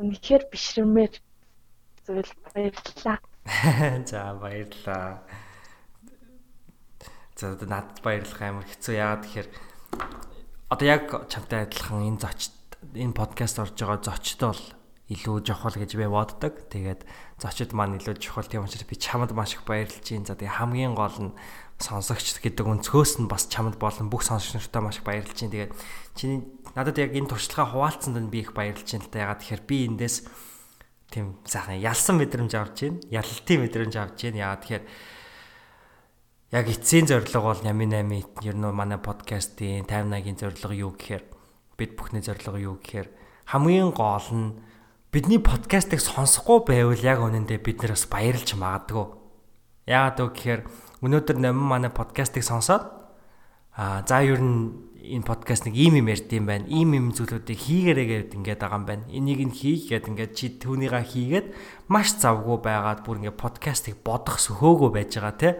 үнэхээр бишрэмээр зүйл баярлалаа. За баярлалаа. За надад баярлах амар хэцүү яагаад тэгэхээр одоо яг чамтай адилхан энэ зочд энэ подкаст орж байгаа зочд бол илүү чухал гэж би боддог. Тэгээд зочид маань илүү чухал тийм учраас би чамд маш их баярлж байна. За тэгээ хамгийн гол нь сонсогч гэдэг өнцгөөс нь бас чамд болон бүх сонсогч нартай маш их баярлж байна. Тэгээд чиний надад яг энэ туршлагаа хуваалцсанд нь би их баярлж байна л та. Ягаад тэгэхээр би эндээс тийм сайхан ялсан мэдрэмж авч байна. Ялалтын мэдрэмж авч байна. Ягаад тэгэхээр яг эцсийн зорилго бол Ями 8 ер нь манай подкастын 58-гийн зорилго юу гэхээр бид бүхний зорилго юу гэхээр хамгийн гол нь бидний подкастыг сонсохгүй байвал яг үнэндээ бид нар бас баярлж магадгүй. Яагаад вэ гэхээр өнөөдөр намын манай подкастыг сонсоод аа за ер нь энэ подкаст нэг ийм юм ярьд юм байна. Ийм юм зүйлүүдийг хийгээрээ гэдэг ингээд байгаа юм байна. Энийг нь хийх гэдэг ингээд чи түүнийгаа хийгээд маш завгүй байгаад бүр ингээд подкастыг бодох сөхөөгөө байж байгаа те.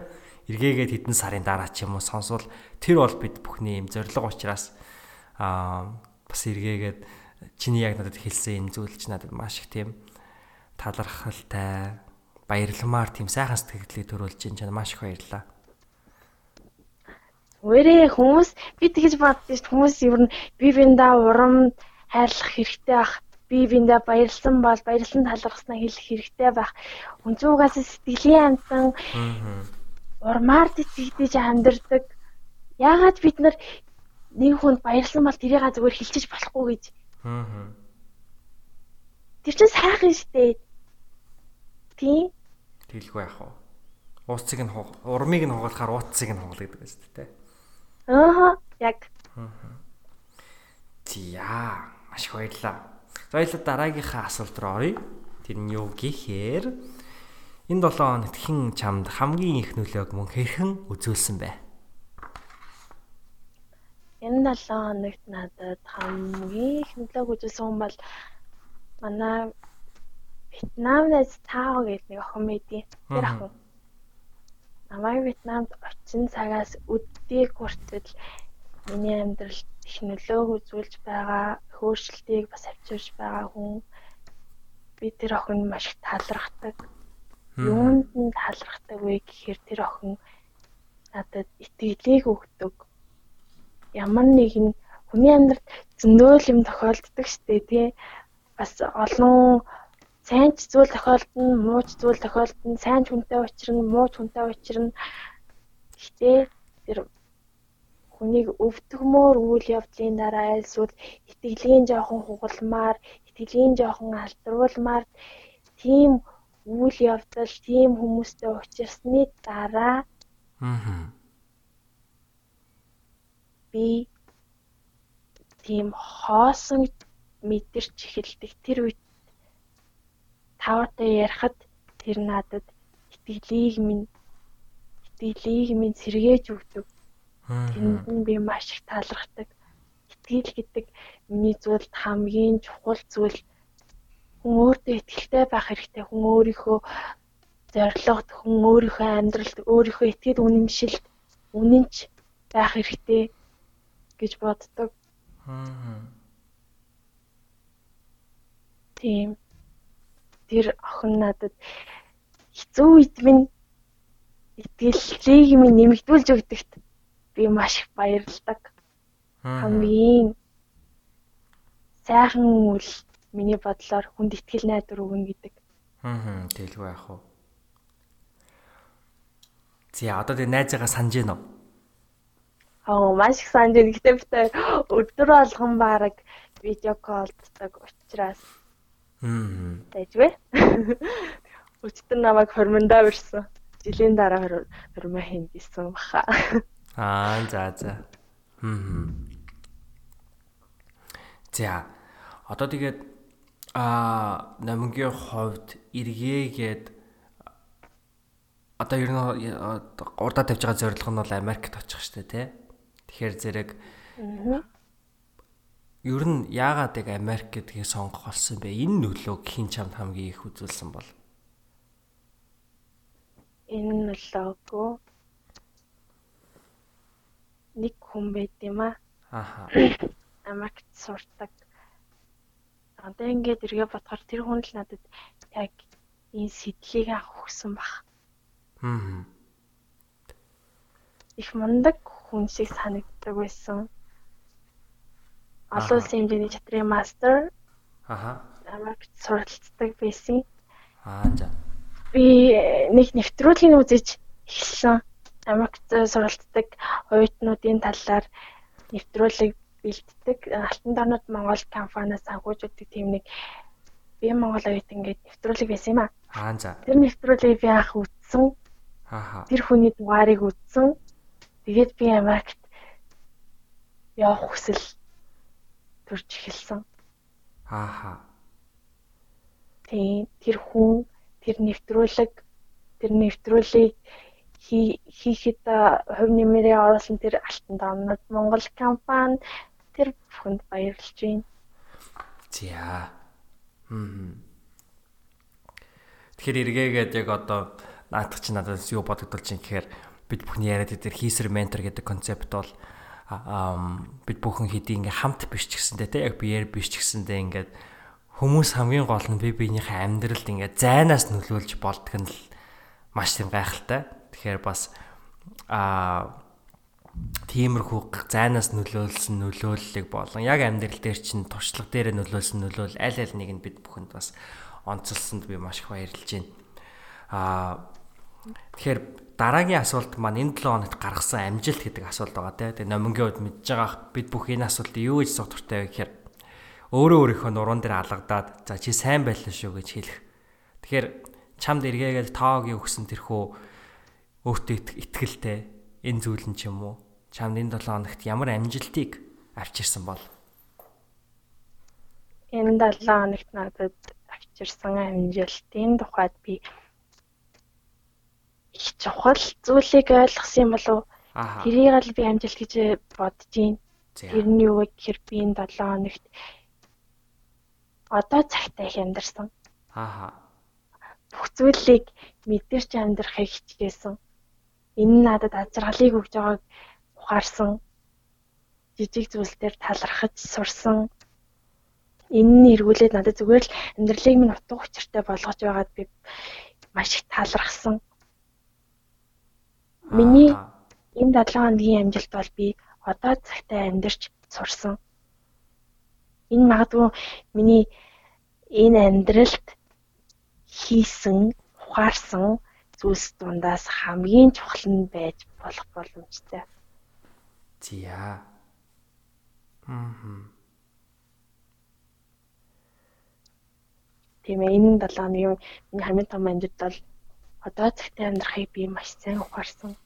Эргээгээд хэдэн сарын дараа ч юм уу сонсвол тэр бол бид бүхний юм зориг учраас аа бас эргээгээд чиний яг надад хэлсэн энэ зүйл чи надад маш их тийм талархалтай баярламаар тийм сайхан сэтгэлдлийг төрүүлж ин чана маш их баярлаа. Өөрөө хүмүүс би тэгж боддоо шүү хүмүүс ер нь би биндаа урам хайрлах хэрэгтэй байх. Би биндаа баярлсан бол баярлсан талархснаа хэлэх хэрэгтэй байх. Үнцүүгээс сэтгэлийн амтан урмаар тэтгэж амьдардаг. Яагаад бид нар нэг хүнд баярлсан бол тэрийг зүгээр хэлчихэж болохгүй гэж Аа. Тэр чинь сайхан штэ. Тийм. Тэгэлгүй яах вэ? Ууцыг нь урмыг нь хугалахаар ууцыг нь хугал гэдэг шүү дээ. Аа, яг. Тиа, маш баярлаа. За дараагийнхаа асуулт руу оръё. Тэр нь юу гэхээр энэ 7 хоногт хэн чамд хамгийн их нөлөөг мөн хэрхэн үзүүлсэн бэ? Энэ 7 хоногт надад хамгийн их нөлөөг үзүүлсэн хүн бол манай Вьетнамнаас Тао гэдэг нэг охин мэдээ. Тэр охин. Намайг Вьетнамд очин цагаас үддийг хүртэл миний амьдралд их нөлөөг үзүүлж байгаа, хөөрчлөлтийг бас авчирч байгаа хүн. Би тэр охин маш их талархдаг. Юунд нь талархдаг вэ гэхээр тэр охин надад итгэлийг өгдөг ямар нэгэн хүний амьдралд зөндөл юм тохиолддог штэ тий. Бас олон сайн ч зүйл тохиолдно, муу ч зүйл тохиолдно, сайн ч хүнтэй учрна, муу ч хүнтэй учрна. Гэтэ тэр хүнийг өвдгмөр үйл явдлын дараа айлсвал итгэлийн жоохон хугалмаар, итгэлийн жоохон алдруулмаар тийм үйл явдал, тийм хүмүүстэй учирсны дараа аа би тийм хоосон мэдэрч эхэлдэг тэр үед тавтай ярихад тэр надад итгэлийг минь итгэлийг минь сэргээж өгдөг. Тэнд нь би маш их талархдаг. Итгэл гэдэг миний зүйлд хамгийн чухал зүйл хүн өөртөө итгэлтэй байх хэрэгтэй. Хүн өөрийнхөө зорилгод, хүн өөрийнхөө амьдралд, өөрийнхөө итгэл үнэмшилд үнэнч байх хэрэгтэй гэж боддог. Аа. Тийм. Тэр охин надад хэцүү үед минь итгэлийг минь нэмэгдүүлж өгдөгт би маш их баярлдаг. Хамгийн сайхан үл миний бодлоор хүнд итгэл найдвар өгнө гэдэг. Аа тэлгүй яах вэ? Зя одоо тэгээ найзаагаа санаж гинөө. Аа маш их санаж байна. Гэтэ бид өдөр болгон баг видео колддаг учраас. Аа. Тэжвэ. Өчтөр намайг хормондоо бирсэн. Жилийн дараа хормоо хийн гэсэн баха. Аа за за. Хм. За одоо тэгээд а намгийн хувьд эргээгээд одоо ер нь урдаа тавьж байгаа зорилго нь бол Америкт очих штэ тий. Тэгэхээр зэрэг ер нь яагаад яг Америк гэдгийг сонгох болсон бэ? Энэ нөлөөг хин чамд хамгийн их үзүүлсэн бол? Энэ нөлөөгөө нэг хүн байт юм аа. Аха. Америкт сурдаг. Одоо ингээд эргээ бодохоор тэр хүн л надад яг энэ сэтлийг авах хүсэн баг. Хм. Их мундаг хүн шиг санагддаг байсан. Олон улсын хэмжээний чатрын мастер. Аха. Америкт суралцдаг байсан. Аа за. Би нэг нэвтрүүлгийг үзэж эхэлсэн. Америкт суралцдаг оюутнуудын талаар нэвтрүүлэг бэлддэг. Алтан дорнод Монгол компаниас санхүүжүүлдэг тийм нэг бие Монгол оюутан гэдэг нэвтрүүлэг байсан юм аа. Аа за. Тэр нэвтрүүлгийг би анх үзсэн. Ааха. Тэр хүний дугаарыг үзсэн. Тэгээд би Америкт явах хүсэл төрж эхэлсэн. Ааха. Тийм тэр хүн тэр нэвтрүүлэг тэр нэвтрүүлгийг хийхэд хувь нэмрээ оруулсан тэр алтан домнод Монгол компани тэр бүхэнд баярлж байна. За. Хм. Тэгэхээр эргээгээд яг одоо наадах чи надад юу бодогдол чинь гэхээр бид бүхний яриад дээр хийсэр ментор гэдэг концепт бол бид бүхэн хэдий ингээ хамт биш ч гэсэндээ те яг биеэр биш ч гэсэндээ ингээд хүмүүс хамгийн гол нь бие биенийхээ амьдралд ингээ зайнаас нөлөөлж болдг нь л маш тийм гайхалтай. Тэгэхээр бас аа тиймэрхүү зайнаас нөлөөлсөн нөлөөллийг болон яг амьдрал дээр чинь туршлага дээр нөлөөлсөн нөлөөл аль аль нэг нь бид бүхэнд бас онцлсонд би маш их баярлж байна. Аа Тэгэхээр дараагийн асуулт маань энэ 7 хоногт гаргасан амжилт гэдэг асуулт байгаа тийм. Тэгээ номингийн үед мэдж байгаа бид бүх энэ асуултыг юу гэж содортой вэ гэхээр өөрөө өөрийнхөө нуруунд дээр алгадаад за чи сайн байлаа шүү гэж хэлэх. Тэгэхээр чамд эргээгээд тоогийн өгсөн тэрхүү өөртөө итгэлтэй энэ зүйл нь ч юм уу? Чамд энэ 7 хоногт ямар амжилтыг авчирсан бол? Энэ 7 хоногт надад авчирсан амжилтын тухайд би их чухал зүйлийг ойлгосон юм болов тэрийг л би амжилт гэж бодож байна. Тэр нь юу гэхээр би энэ 7 хоногт одоо цагтаа их амьдарсан. Аа. Бүх зүйлийг мэдэрч амьдрахыг хичээсэн. Энэ нь надад азаргалыг өгж байгааг ухаарсан. Жижиг зүйл дээр талархаж сурсан. Энэ нь эргүүлээд надад зүгээр л амьдралыг минь утга учиртай болгож байгаад би маш их талархсан. Миний энэ 7 хоногийн амжилт бол би одоо цагтаа амьдарч сурсан. Энэ магадгүй миний энэ амьдралд хийсэн, ухаарсан зүйлс дундаас хамгийн чухал нь байж болох боломжтой. Зя. Мм. Тийм ээ энэ 7 хоногийн миний хамгийн том амжилт бол одоо цагтаа амьдрахыг би маш сайн ухаарсан.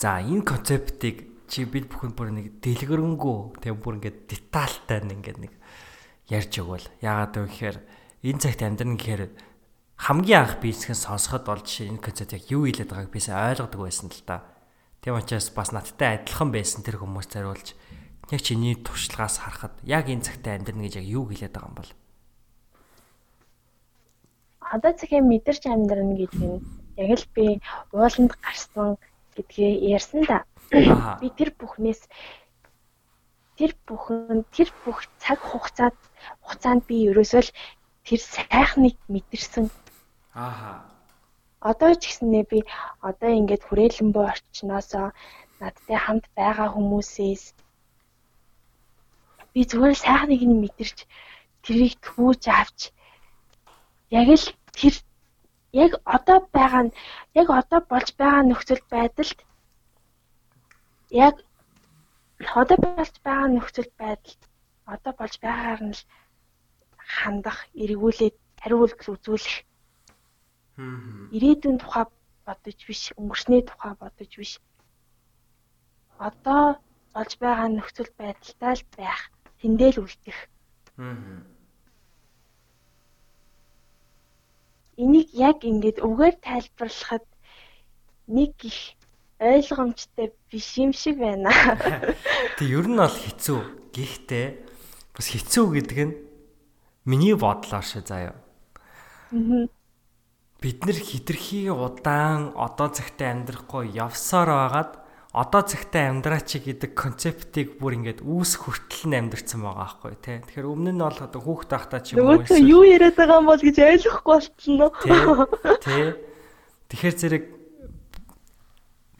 За энэ концептыг чи бид бүхэн бүр нэг дэлгэрэнгүй тэг бүр ингээд детальтай ингээд нэг ярьж өгвөл яагаад вэ гэхээр энэ цагт амьдрын гэхээр хамгийн анх бизнесээ сонсоход бол жишээ энэ концепт яг юу хэлээд байгааг би сайн ойлгодог байсан л да. Тийм учраас бас надтай адилхан байсан тэр хүмүүс зариулж яг чиний туршлагаас харахад яг энэ цагтаа амьдрна гэж яг юу хэлээд байгаа юм бол одоо цагийн мэдэрч амьдрна гэдэг нь яг л би ууланд гарсан гэдгээ ярьсан да. Би тэр бүхнээс тэр бүхэн тэр бүх цаг хугацаанд хугацаанд би ерөөсөө л тэр сайхныг мэдэрсэн. Ааха. Одоо ч гэснээ би одоо ингээд хүрээлэн буй орчноосоо надтай хамт байгаа хүмүүсээс би зүгээр сайхныг нь мэдэрч тэрийг түүж авч яг л тэр яг одоо байгаа нь яг одоо болж байгаа нөхцөл байдалд яг одоо болж байгаа нөхцөл байдалд одоо болж байгаагаар нь л хандах, эргүүлээд хариулт үзүүлэх. Ирээдүйн тухай бодож биш, өнгөрсний тухай бодож биш. Одоо болж байгаа нөхцөл байдалтай л байх, тэндэл үлдэх. Энийг яг ингээд үгээр тайлбарлахад нэг их ойлгомжтой биш юм шиг байна. Тэг ер нь бол хэцүү. Гэхдээ бас хэцүү гэдэг нь миний бодлоор шээ заяа. Бид нэр хитрхи удаан одоо цагтаа амьдрахгүй явсаар байгаад одоо цагтаа амьдраач гэдэг концептыг бүр ингээд үүс хүртэл нь амьдрцсан байгаа байхгүй тий. Тэгэхээр өмнө нь бол одоо хүүхд тахтаа ч юм уу юу яриад байгаа юм бол гэж ойлгохгүй болчихно. Тий. Тэгэхээр зэрэг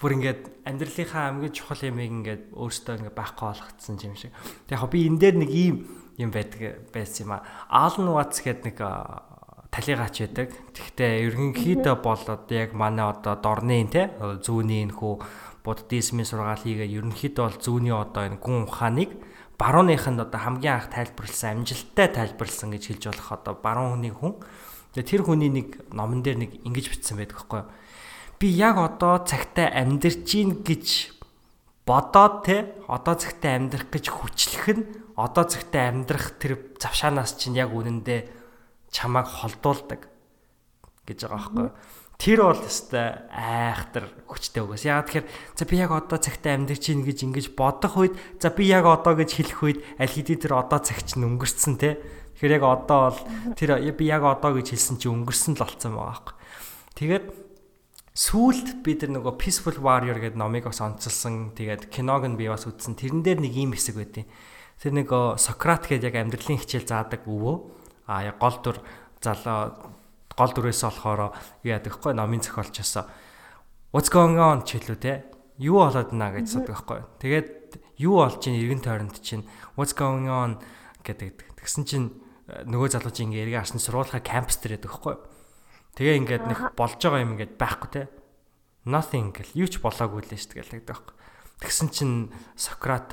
бүр ингээд амьдралынхаа хамгийн чухал юмыг ингээд өөртөө ингээд байхгүй болгоцсон юм шиг. Тэг яг би энэ дээр нэг ийм юм байдаг байсан юм а. Алн Ватс гэдэг нэг талигач байдаг. Тэгвэл ерөнхийдөө болоод яг манай одоо дорны те зүүнний энэ хүү буддизмын сургаал хийгээ ерөнхийдөө бол зүүнний одоо энэ гүн ухааныг барууныханд одоо хамгийн анх тайлбарлсан амжилттай тайлбарлсан гэж хэлж болох одоо баруун хүний хүн. Тэгээ тэр хүний нэг номон дээр нэг ингэж бичсэн байдаг юу? Би яг одоо цагтаа амьдрж гин гэж бодоод те одоо цагтаа амьдрах гэж хүчлэх нь одоо цагтаа амьдрах тэр завшаанаас чинь яг үнэндээ чамайг холдуулдаг гэж байгаа байхгүй. Тэр бол өстой айхтар хүчтэй үгээс. Яагаад тэгэхээр за би яг одоо цагтаа амьдрах чинь гэж ингэж бодох үед за би яг одоо гэж хэлэх үед аль хэдийн тэр одоо цаг чинь өнгөрцөн те. Тэгэхээр яг одоо бол тэр би яг одоо гэж хэлсэн чинь өнгөрсөн л болцсон байгаа байхгүй. Тэгээд сүүлд би тэр нөгөө Peaceful Warrior гэдэг номыг бас онцолсон. Тэгээд киног нь би бас үзсэн. Тэрэн дээр нэг ийм хэсэг байдیں۔ Тэр нэг Сократ гэдэг яг амьдралын хичээл заадаг өвөө. А яг гол дүр залуу гол дүрээс болохоор яадаг вэ? Номын зохиолчоос What's going on ч хэлүү те. Юу болоод наа гэж асуудаг байхгүй. Тэгээд юу болж ийн эргэн тойронд чинь What's going on гэдэг. Тэгсэн чинь э, нөгөө залуу чинь ингээ эргээ харсан сургуулийнхаа кампус дээр байдаг байхгүй. Тэгээ ингээд нэг болж байгаа юм ингээд байхгүй те. Nothing гэл юу ч болоогүй л шүү дээ гэдэг байхгүй. Тэгсэн чинь Сократ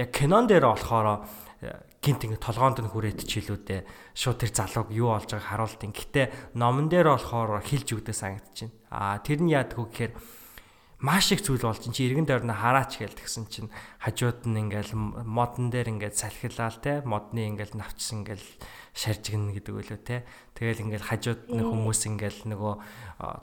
яг кинон дээр болохоор э, гинт ингэ толгоонд нь хүрээд чилүүдээ шууд тэр залууг юу болж байгааг харуултын. Гэтэ номон дээр болохоор хилж өгдөө санагдчихэв. Аа тэр нь яадгүй гэхээр маш их зүйл болж чи иргэн дөрнө хараач гээл тэгсэн чинь хажууд нь ингээл модон дээр ингээд салхилаал те модны ингээл навчсан ингээл шаржигнэ гэдэг үлээ те Тэгэл ингээл хажууд нэг хүмүүс ингээл нөгөө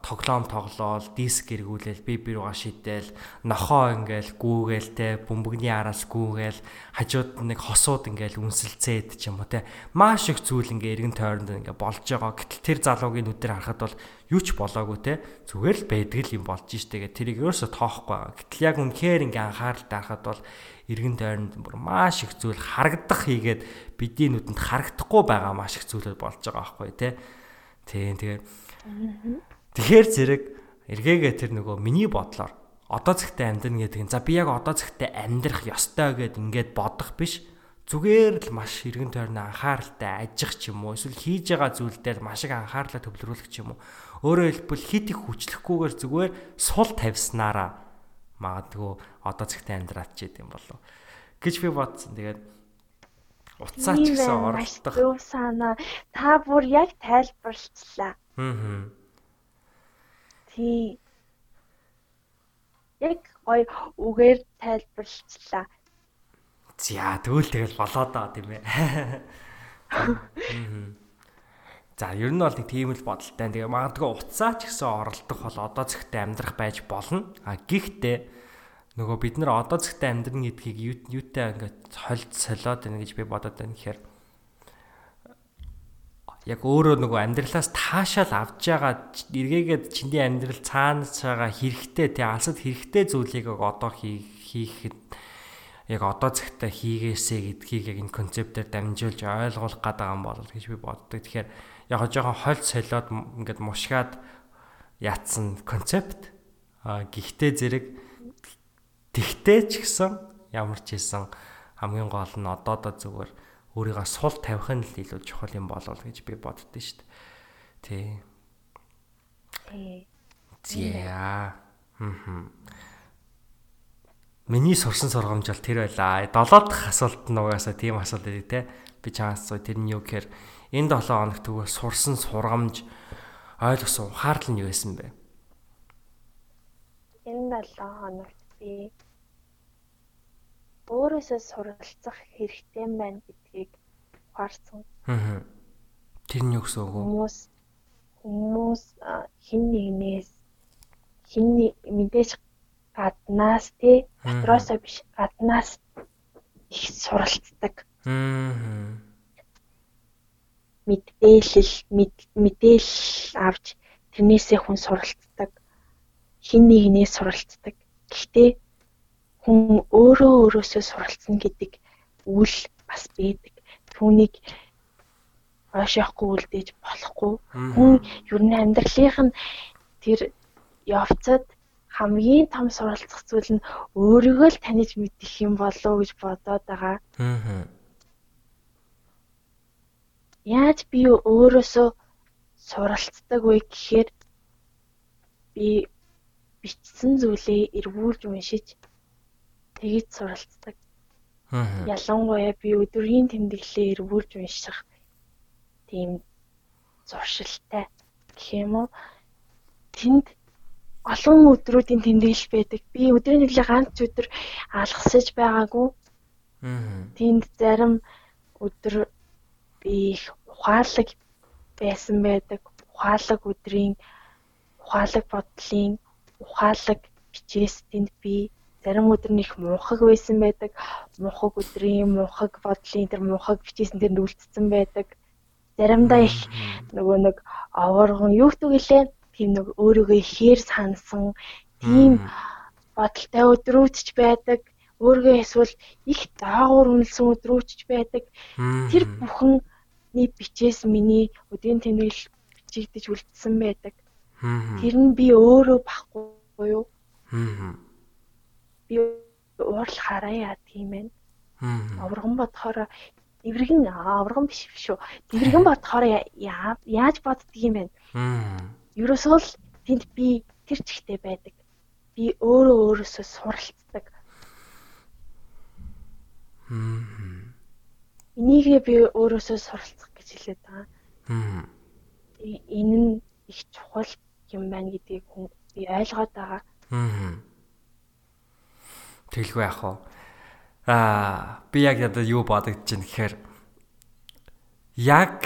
тоглоом тоглоол, диск эргүүлээл, би би руугаа шидээл, нохоо ингээл гүүгээл те, бөмбөгний араас гүүгээл, хажууд нэг хосууд ингээл үнсэлцээд ч юм уу те. Маш их зүйл ингээ эргэн тойронд ингээ болж байгаа. Гэтэл тэр залуугийн нүдээр харахад бол юу ч болоогүй те. Зүгээр л байдаг юм болж штэ гэх тэрийг ерөөсө тоохгүй. Гэтэл яг үнэхээр ингээ анхаарал таахад бол эргэн тойронд бүр маш их зүйл харагдах хийгээд бидний нүдэнд харагдахгүй байгаа маш их зүйлүүд болж байгаа байхгүй тий. Тийм тэгээ. Тэгэхээр зэрэг эргээгээ тэр нөгөө миний бодлоор одоо цагтаа амьдрна гэдэг нь за би яг одоо цагтаа амьдрах ёстой гэд ингээд бодох биш зүгээр л маш эргэн тойрны анхааралтай ажих ч юм уу эсвэл хийж байгаа зүйл дээр маш их анхаарлаа төвлөрүүлэх ч юм уу өөрөөр хэлбэл хит их хүчлэхгүйгээр зүгээр сул тавьснараа магадгүй одоо цагтаа амьдраад ч гэдэм болов гэж би бодсон. Тэгээд уцаа ч гэсэн оролдох. Юу санаа та бүр яг тайлбарлалаа. Аа. Тий. Яг гоё үгээр тайлбарлалаа. За тэгвэл тэгэл болоо доо тийм ээ. Аа. За ер нь бол нэг тийм л бодолтой. Тэгээ магадгүй уцаа ч гэсэн оролдох бол одоо зэгтээ амьдрах байж болно. А гэхдээ нөгөө бид нар одоо зэгтээ амьдрна гэдгийг юутай ингээд холд солиод байна гэж би бодоод байна гэхээр яг өөрөө нөгөө амьдралаас таашаал авж байгаа эргээгээд чиний амьдрал цаанаас байгаа хэрэгтэй тий алсад хэрэгтэй зүйлийг одоо хийхэд яг одоо зэгтээ хийгээсэ гэдгийг яг энэ концептээр дамжуулж ойлгуулах байгаа юм бол гэж би боддог. Тэгэхээр яг жоохон хол солиод ингээд мушгаад яатсан концепт. А гэхдээ зэрэг тэгтээ ч гэсэн ямар ч хэлсэн хамгийн гол нь одоо одоо зүгээр өөрийгөө сул тавих нь л илүү чухал юм болов гэж би боддөө шүү дээ. Тий. Зя. Хм. Миний сурсан сургамж бол тэр байлаа. 7 дахь асуулт нь угаасаа тийм асуулт байдаг те. Би чамаас суу тэр нь юу гэхээр энэ 7 хоног тэгвэл сурсан сургамж ойлгосон ухаарлал нь юу байсан бэ? Энэ 7 хоногт би өөрөөсөө суралцах хэрэгтэй байна гэдгийг ухаарсан. Аа. Тэр нь юу гэсэн үг вэ? Хүмүүс хүмүүс хин нэгнээс хин мэдээж гаднаас тий дотроосоо биш гаднаас их суралцдаг. Аа. Мэдээлэл мэдээлэл авч тэрнээсээ хүн суралцдаг. Хин нэгнээс суралцдаг. Гэхдээ хүн өөрөө өөрөөсөө суралцсан гэдэг үйл бас байдаг. Түүнийг ойшоохгүй үлдээж болохгүй. Хүн ер нь амьдралынх нь тэр явцад хамгийн том суралцах зүйл нь өөрийгөө л таних мэдэх юм болов уу гэж бодоод байгаа. Аа. Яаж би өөрөөсөө суралцдаг вэ гэхээр би бичсэн зүйлээ эргүүлж уншиж тэгж суралцдаг. Ялангуяа би өдрийн тэмдэглэлээ эргүүлж унших тийм зуршилтай гэх юм уу. Тэнд олон өдрүүдийн тэмдэглэл байдаг. Би өдрийн нэглээ ганц өдөр алгасаж байгаагүй. Аа. Тэнд зарим өдөр би их ухаалаг байсан байдаг. Ухаалаг өдрийн ухаалаг бодлын ухаалаг бичээс тэнд би зарим өдөр нь их муухаг байсан байдаг. Муухаг өдрийн муухаг бодлын тэр муухаг бичээс нь тэр үлдсэн байдаг. Заримдаа их нөгөө нэг овооргон юу гэлээ тийм нэг өөрийгөө ихээр сансан тийм бодолтой өдрүүч байдаг. Өөргөө эсвэл их даагуур үнэлсэн өдрүүч байдаг. Тэр бүхний бичээс миний өдгийн тэмдэглэл бичигдэж үлдсэн байдаг. Тэр нь би өөрөө баггүй юу? Би уурал хараа тийм ээ. Овргон бодохоор эвэргэн авраган биш шүү. Эвэргэн бодохоор яаж боддөг юм бэ? Ерөөсөө л тэнд би тэр чигтээ байдаг. Би өөрөө өөрөөсөө суралцдаг. Энийгээ би өөрөөсөө суралцах гэж хэлээд байгаа. Энэ нь их чухал юм байна гэдгийг хүн би ойлгоод байгаа. Тэгэлгүй яах вэ? Аа, би яг одоо юу бодогдож байна гэхээр яг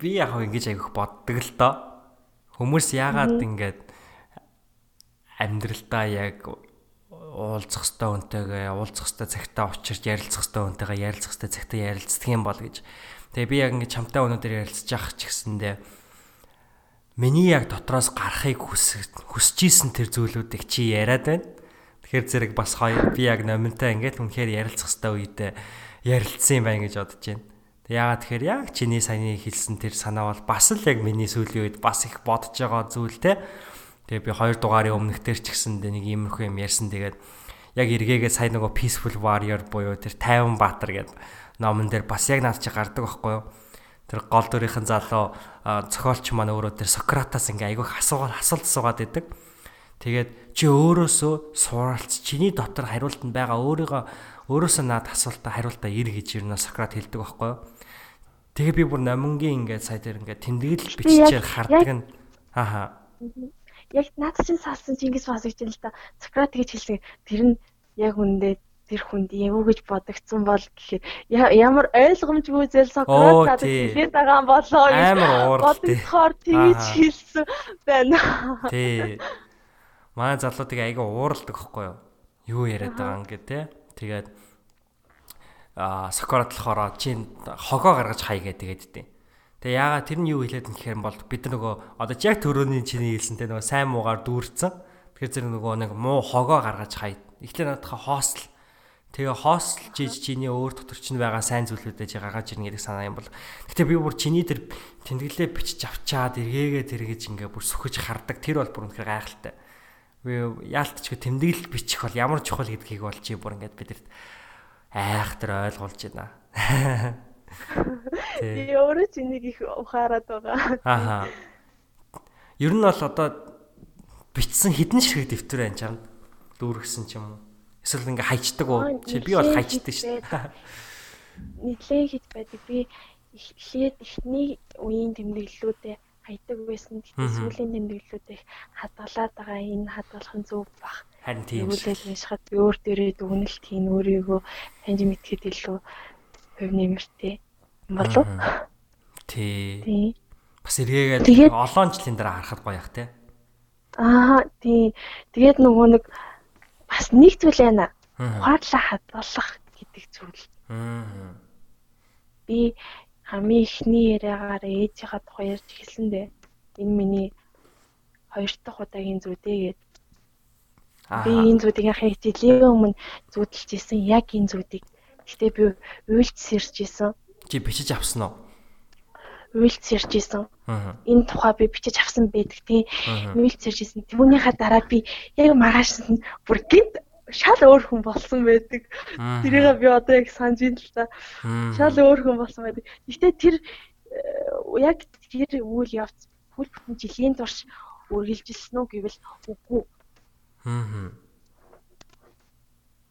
би яг ингэж айгүйх боддог л доо. Хүмүүс яагаад ингэж амьдралдаа яг уулзах хэвээр үнтэйгээ уулзах хэвээр цагтаа учирч ярилцах хэвээр үнтэйгээ ярилцах хэвээр цагтаа ярилцдаг юм бол гэж. Тэгээ би яг ингэ чамтай өнөөдөр ярилцж явах ч гэсэндээ миний яг дотроос гарахыг хүсэж исэн тэр зүйлүүдийг чи яриад байна. Тэгэхээр зэрэг бас хоёр би яг номинтой ингээд үнэхээр ярилцах хэвээр үедээ ярилцсан юм байна гэж бодож байна. Яагаад тэгэхээр яг чиний саяны хэлсэн тэр санаа бол бас л яг миний сүүлийн үед бас их бодож байгаа зүйл те. Тэгээ би хоёр дугаарын өмнөх төр ч гэсэн нэг иймэрхүү юм ярьсан. Тэгээд яг эргээгээ сая нөгөө Peaceful Warrior буюу тэр 50 баатар гэдэг номон дээр бас яг наад чи гардаг байхгүй юу? Тэр гол дүрийнхэн залуу зохиолч маань өөрөө тэр Сократаас ингээ айгүйх асуугаар асуулт суугаад идэг. Тэгээд чи өөрөөсөө суралц чиний дотор хариулт нь байгаа өөрийгөө өөрөөсөө наад асуултаа хариултаа ир гэж юу Сократ хэлдэг байхгүй юу? Тэгээ би бүр номингийн ингээд сая дээр ингээд тэмдэглэл биччихээр хардаг нь ааха яг наад чинь салсан Чингис хаан гэж л да. Сократ гэж хэлсэн. Тэр нь яг үндэ тэр хүнд юу гэж бодогдсон бол гэхээр ямар ойлгомжгүй зэл Сократ надад хэлээд байгаа юм болоо ууралтай. Бодохоор тэгж хэлсэн байна. Тий. Манай залуудыг айгаа ууралдаг хөхгүй юу? Юу яриад байгаа юм гэ тэ. Тэгээд а Сократ болохоор чи хогоо гаргаж хай гэдэг тэгээд Тэгээ яагаад тэр нь юу хэлээд юм гэхээр бол бид нар нөгөө одоо яг төрөний чиний хэлсэнтэй нөгөө сайн муугаар дүүрцэн. Тэгэхээр зэрэг нөгөө нэг муу хогоо гаргаж хай. Эхлээд надад хоосл Тэгээ хостелж иж чиний өөр дотор чинь байгаа сайн зүйлүүдээ гаргаж ирнэ гэдэг санаа юм бол. Гэтэ би бүр чиний тэр тэмдэглээ бичиж авчаад эргээгээ тэргэж ингээ бүр сүхэж хардаг. Тэр бол бүр үнэхээр гайхалтай. Яалтч тэмдэглэл бичих бол ямар чухал гэдгийг бол чи бүр ингээд бидэрт айхтар ойлгуулж байна. Би өөрөө ч энийг их ухаарад байгаа. Ааха. Ер нь бол одоо бичсэн хідэн ширхэг дэвтэр байна чамд дүүргсэн ч юм уу? Эсвэл ингээ хайчдаг уу? Чи би бол хайчдаг шүү дээ. Нийтлэн хит байдаг. Би эхлээд эхний үеийн тэмдэглэлүүдээ хайдаг байсан. Гэтэл сүүлийн тэмдэглэлүүдийг хадгалаад байгаа. Энэ хадгалах нь зөв бах. Харин тийм. Тэгвэл уншихад өөр дээрээ дүгнэлт хийн өөрийгөө таньж мэдхэд илүү хөв нэмэртэй болов. Тий. Бас эргээгээд олон жилийн дараа харахад гоё ах тий. Аа тий. Тэгээд нөгөө нэг бас нэг зүйл байна. Ухаарлаа хадгалах гэдэг зүйл. Аа. Би хамгийн ихний яриагаар ээжийнхаа тухай ярьж эхэлсэн дээ. Энэ миний хоёр дахь удаагийн зүйдээ гээд. Би энэ зүүдийн жилийн өмнө зүүдэлж исэн яг энэ зүүдийг. Гэтэ би уйлж сэрж исэн. Чи бичиж авсан уу? Уйлж сэрж исэн. Энэ тухай би бичиж авсан байдаг тийм. Уйлж сэрж исэн. Түүнийхаа дараа би яг маргааш нь бүр гинт шал өөр хүн болсон байдаг. Тэрийг би одоо яг санаж ин л та. Шал өөр хүн болсон байдаг. Гэхдээ тэр э, яг тэр үйл явц бүл бүтэн жилийн турш үргэлжилсэн үү гэвэл үгүй. Аа.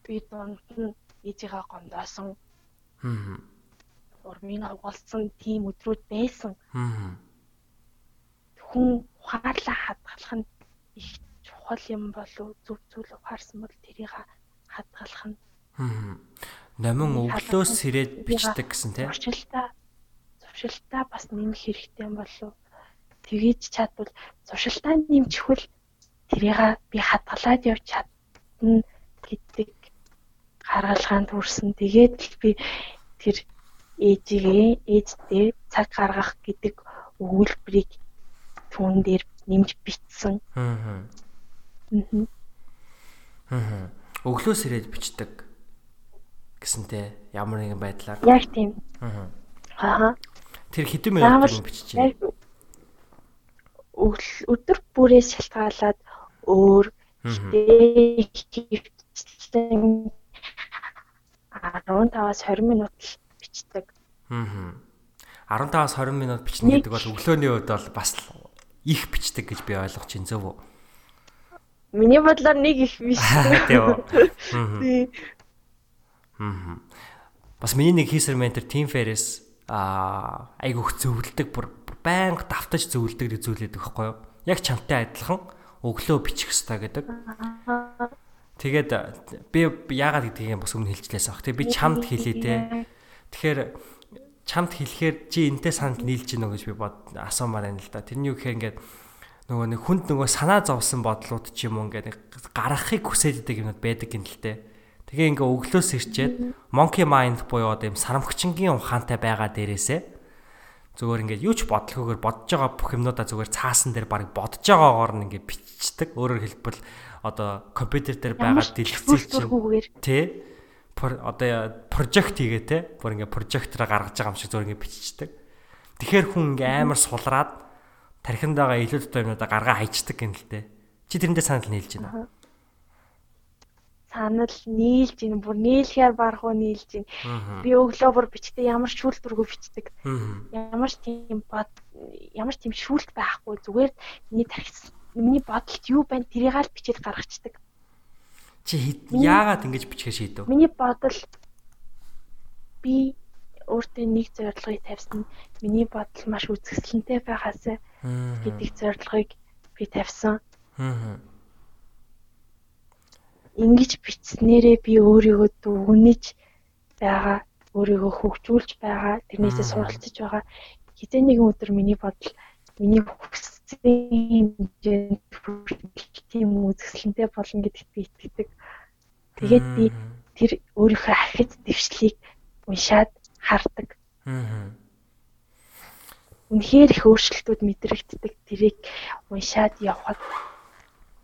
Би донд нь ээжигээ гондоосон. Аа урмын угалсан тийм өдрүүд байсан. Аа. Хүн ухаарлаа хадгалах нь их чухал юм болов зөв зүйл ухаарсан бол тэрийг хадгалах нь. Аа. Номин өглөөс сэрээд бичдэг гэсэн тийм. Зуршилтаа зуршилтаа бас нэмэх хэрэгтэй юм болов. Тгийж чадвал зуршилтаа нэмчихвэл тэрийг би хадгалаад явж чадна гэдэг гаргалгаанд хүрсэн. Тэгээд л би тэр ээжигээ ээжтэй цаг гаргах гэдэг өгүүлбэрийг түүн дээр нэмж бичсэн. Аа. Аа. Өглөөс ирээд бичдэг гэсэнтэй ямар нэгэн байдлаар. Яг тийм. Аа. Аа. Тэр хэдэн минут байна? Өдөр бүрээс шалтгаалаад өөр хөвчлэн 15-аас 20 минут л бичдэг. Аа. 15-аас 20 минут бичнэ гэдэг бол өглөөний үед бол бас их бичдэг гэж би ойлгож байна зөв үү? Миний бодлоор нэг их биш. Тийм. Аа. Бас миний нэг хийсэр ментор Team Ferris аа айгүйх зөвлөдөг бүр байнга давтаж зөвлөдөг зүйлээд өгөхгүй юу? Яг чамтай адилхан өглөө бичих хэрэгтэй гэдэг. Тэгээд би яагаад гэдгийг бас өмнө хэлжлээс ах. Тэг би чамд хэлээ те. Тэгэхээр чамд хэлэхээр чи энтэй санал нийлж гинөө гэж би бод асуумаар байна л да. Тэрний юу гэхээр ингээд нөгөө нэг хүнд нөгөө санаа зовсон бодлууд ч юм уу ингээд гаргахыг хүсээд идэг юмуд байдаг гин л те. Тэгээ ингээ өглөөс ирчээд monkey mind буюу одоо юм сарамгчингийн ухаантай байгаа дээрээсээ зүгээр ингээд юу ч бодлохгүйгээр бодож байгаа бүх юмнуудаа зүгээр цаасан дээр баг бодож байгаагаар нь ингээд бичдэг. Өөрөөр хэлбэл одоо компьютер дээр байгаа дэлгэцийг чинь тий одоо прожект хийгээ те бүр ингээ прожектороо гаргаж байгаа юм шиг зөөр ингээ биччихдэг. Тэгэхээр хүн ингээ амар сулраад тархинд байгаа илүү дотор юмудаа гаргаа хайчдаг юм л те. Чи тэрэндээ санал нийлж байна. Санал нийлж байна. Бүр нийлэхээр барах уу нийлж байна. Би өглөө бүр бичдэг ямар шүүлт дургу бичдэг. Ямар тийм бод ямар тийм шүүлт байхгүй зүгээр миний тархи миний бодолд юу байна тэрийг аль бичээд гаргацдаг. Чи яагаад ингэж бичгээ шийдэв? Миний бодол би өөртөө нэг зорилгыг тавьсан. Миний бодол маш үзэсгэлэнтэй байхаас гэдэг зорилгыг би тавьсан. Ингэж бичснээрээ би өөрийгөө дүгнэж байгаа, өөрийгөө хөгжүүлж байгаа, тэрнээсээ суралцж байгаа. Хизээ нэгэн өдөр миний бодол миний хүссэн хэмжээнд тийм үзэсгэлэнтэй болно гэдэгт би итгэдэг. Тэгээд би тэр өөрийнхөө архиц дэвшлийг уншаад хардаг. Аа. Үнэхээр их өөрчлөлтүүд мэдрэгддэг. Тэрийг уншаад явхад.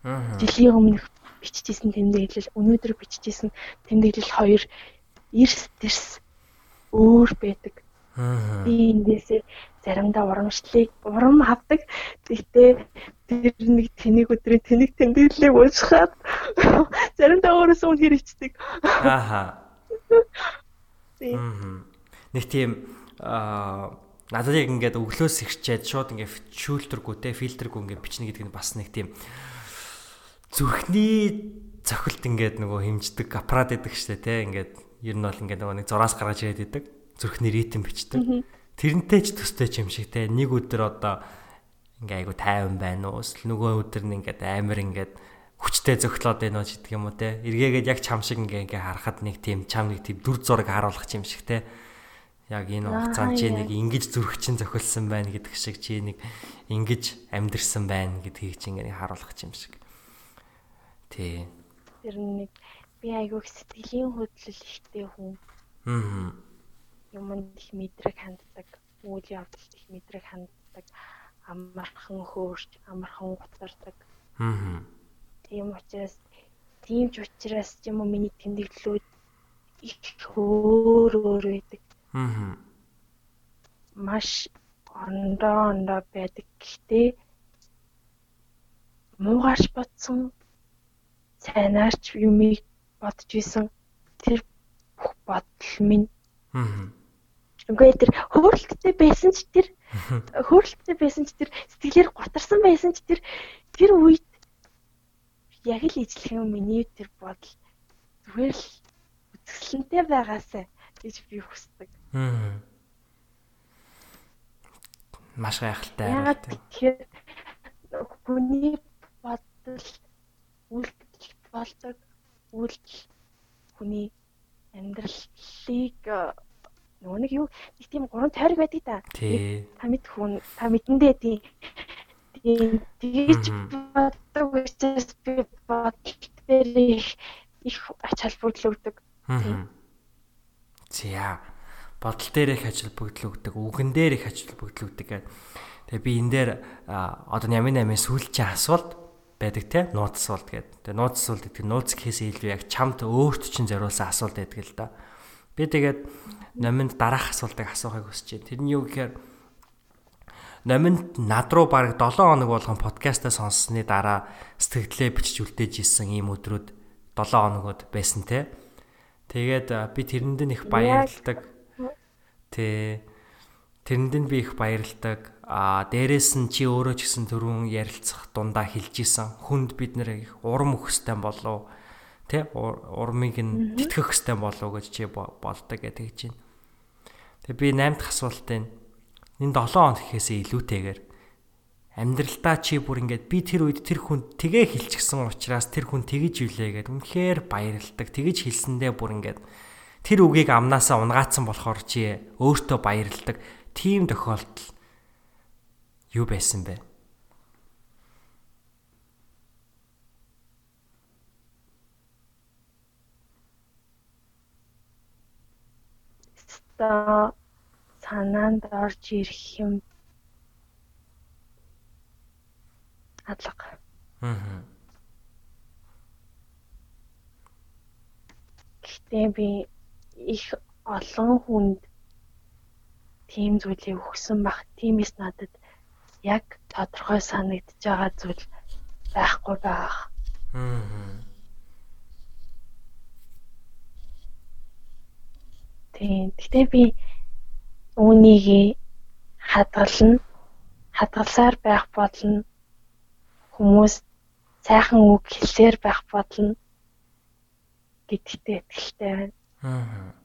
Аа. Жилийн өмнөх биччихсэн тэмдэглэл өнөөдөр биччихсэн тэмдэглэл хоёр эрс тэрс өөр байдаг. Би эндээсээ заримдаа урамшлыг урам авдаг. Гэхдээ тэр нэг тэнийг өдрийн тэнийг тэмдэглэлийг уншихад заримдаа өөрөөсөө үнээр ичдэг. Ааха. Нэг тийм надад яг ингээд өглөөс ихчээд шууд ингээд шүүлтэргүй те фильтргүй ингээд бичнэ гэдэг нь бас нэг тийм зүрхний цохилт ингээд нөгөө хэмждэг аппарат гэдэг штэ те. Ингээд ер нь бол ингээд нөгөө нэг зураас гаргаж ирээд идэг. Зүрхний ритм бичдэг. Тэрнтэй ч төстэй юм шиг те. Нэг өдөр одоо ингээ айгу тайван байна уу? Нөгөө өдөр нь ингээд амар ингээд хүчтэй зөглөөд байна уу гэдэг юм уу те. Эргээгээд яг чам шиг ингээ ингээ харахад нэг тийм чам нэг тийм дүр зураг харуулах юм шиг те яг энэ хугацаанд чи нэг ингэж зүрх чинь зохилсон байна гэдэг шиг чи нэг ингэж амьдрсан байна гэдгийг чи ингэ харуулах юм шиг. Тий. Тэр нэг би айгуух сэтгэлийн хөдлөл ихтэй хүн. Аа. Юмд их мэдрэг ханддаг, үйл явдалд их мэдрэг ханддаг, амархан хөөрч, амархан гутардаг. Аа. Тийм учраас тийм ч учраас юм уу миний тэмдэглэлүүд их өөр өөр байдаг. Аа. Маш ондоо ондоо байдаг. Гэхдээ муугаарч бодсон сайнаарч юмыг бодож исэн тэр бүх бодол минь. Аа. Үгүй тэр хөөрөлттэй байсан ч тэр хөөрөлттэй байсан ч тэр сэтгэлээр гутарсан байсан ч тэр тэр үед яг л ижлэх юм миний тэр бодол зүгээр л үзэсгэлэнтэй байгаасаа гэж би хүсдэг. Аа. Маш гайхалтай. Яг тэгэхээр хүний бодол үйлдэл болдог үйлдэл хүний амьдралыг нөгөө нэг юу нэг тийм гурван тойрог байдаг да. Тий. Та мэд хүн та мэдэндээ тийм тийм тэгж боддог учраас би бодол дээр их их ач холбогдол өгдөг. Аа. За бодол дээр их ажил бүгдл өгдөг, үгэн дээр их ажил бүгдл өгдөг. Тэгээ би энэ дээр одоо Ямин 8-ын сүүлчийн асуулт байдаг те нууц асуулт гэдэг. Тэгээ нууц асуулт гэдэг нь нууц гэхээс илүү яг чамд өөрт чинь зориулсан асуулт байдаг л да. Би тэгээд номинд дараах асуултыг асуухыг хүсэж байна. Тэр нь юу гэхээр номинд над руу бараг 7 хоног болгон подкастаа сонссны дараа сэтгэлдээ бичиж үлдээж исэн ийм өдрүүд 7 хоногуд байсан те. Тэгээд би тэрэнд нь их баярлдаг. Тэ тэрэнд нь би их баярлдаг. А дээрэс нь чи өөрөө ч гэсэн түрүүн ярилцах дундаа хэлж исэн. Хүнд бид нэр их урам өгөхстэй болов тэ урмыг нь тэтгэх хэвстэй болов гэж чи болдог гэж хэлж байна. Тэгээ би 8 дахь асуултыг энэ 7 хоног гэхээсээ илүүтэйгээр амьдралдаа чи бүр ингээд би тэр үед тэр хүнд тгээ хэлчихсэн учраас тэр хүн тэгэж үлээгээд үнэхээр баярлдаг. Тэгэж хэлсэндээ бүр ингээд тэр үгийг амнаасаа унгаацсан болохоор чи өөртөө баярлдаг. Тийм тохиолдол юу байсан бэ? Ста санаанд орж ирэх юм хадлага. Аа. Гэхдээ би их олон хүнд тийм зүйлийг өгсөн баг. Тиймээс надад яг тодорхой санагдж байгаа зүйл байхгүй байх. Аа. Тийм. Гэтэ би үүнийг хадгална. Хадгалсаар байх болно. Хүмүүс сайхан үг хэлсээр байх болно гэдэгтээ итгэлтэй байна. Аа.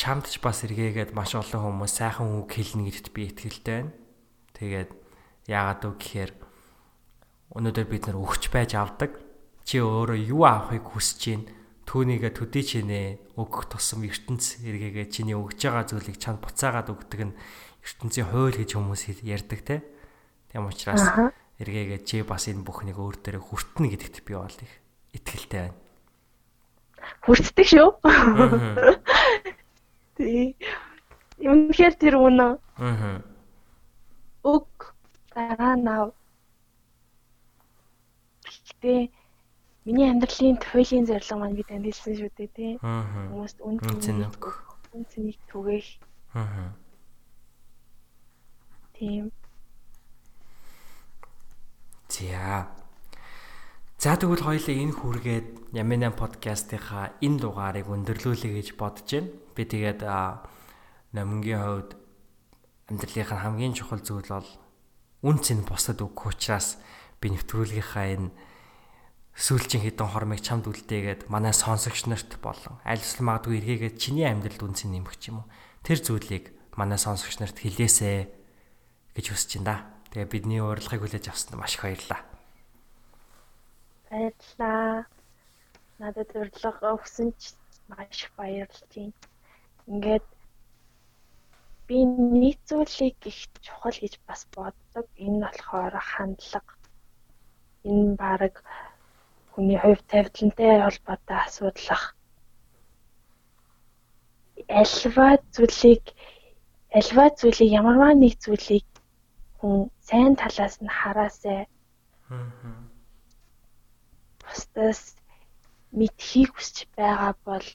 чамд ч бас эргээгээд маш олон хүмүүс сайхан үг хэлнэ гэдэгт би итгэлтэй байна. Тэгээд яагаад вэ гэхээр өнөөдөр бид нар өгч байж авдаг. Чи өөрөө юу авахыг хүсэж байна? Түүнийгээ төдий чинээ өгөх тусам ертөнц эргээгээ чиний өгж байгаа зүйлийг чанд буцаагаад өгдөг нь ертөнцийн хууль гэж хүмүүс ярьдаг те. Тийм учраас эргээгээ чи бас энэ бүхнийг өөр дээрээ хүртнэ гэдэгт би бол их итгэлтэй байна. Хүртдэг шүү. Тий. Үнэхээр тэр үнэ. Аа. Өг дараа нав. Гэтэ миний амьдралын туйлын зорилго маань би танд хэлсэн шүү дээ тий. Хүмүүст үн цэнийг үн цэнийг түгээх. Аа. Тийм. За. За тэгвэл хоёлаа энэ хүргээд Яминан подкастынхаа энэ дугаарыг өндөрлүүлэе гэж бодож байна. Би тэгээд номингийн хувьд амьдралынхаа хамгийн чухал зүйл бол үн цэн бусад өгөх учраас би нэвтрүүлгийнхаа энэ сүүлчийн хідэн хормыг чамд үлдээгээд манай сонсогч нарт болон аль эсвэл магадгүй эргээгээд чиний амьдралд үн цэн нэмэх юм уу тэр зүйлийг манай сонсогч нарт хэлээсэ гэж хүсэж байна да. Тэгээ бидний урилгыг хүлээж авсанд маш их баярлалаа. Баярлалаа. Надад урилга өгсөн ч маш их баярлж байна. Ингээд би зүйлийг их чухал гэж бас боддог. Энэ болохоор хандлага. Энэ баг хүний хувь тавилантай холбоотой асуудал. Альва зүйлийг альва зүйлийг ямарваа нэг зүйлийг хүн сайн талаас нь хараасай. Аа. Бусдаас мэдхийг хүсэж байгаа бол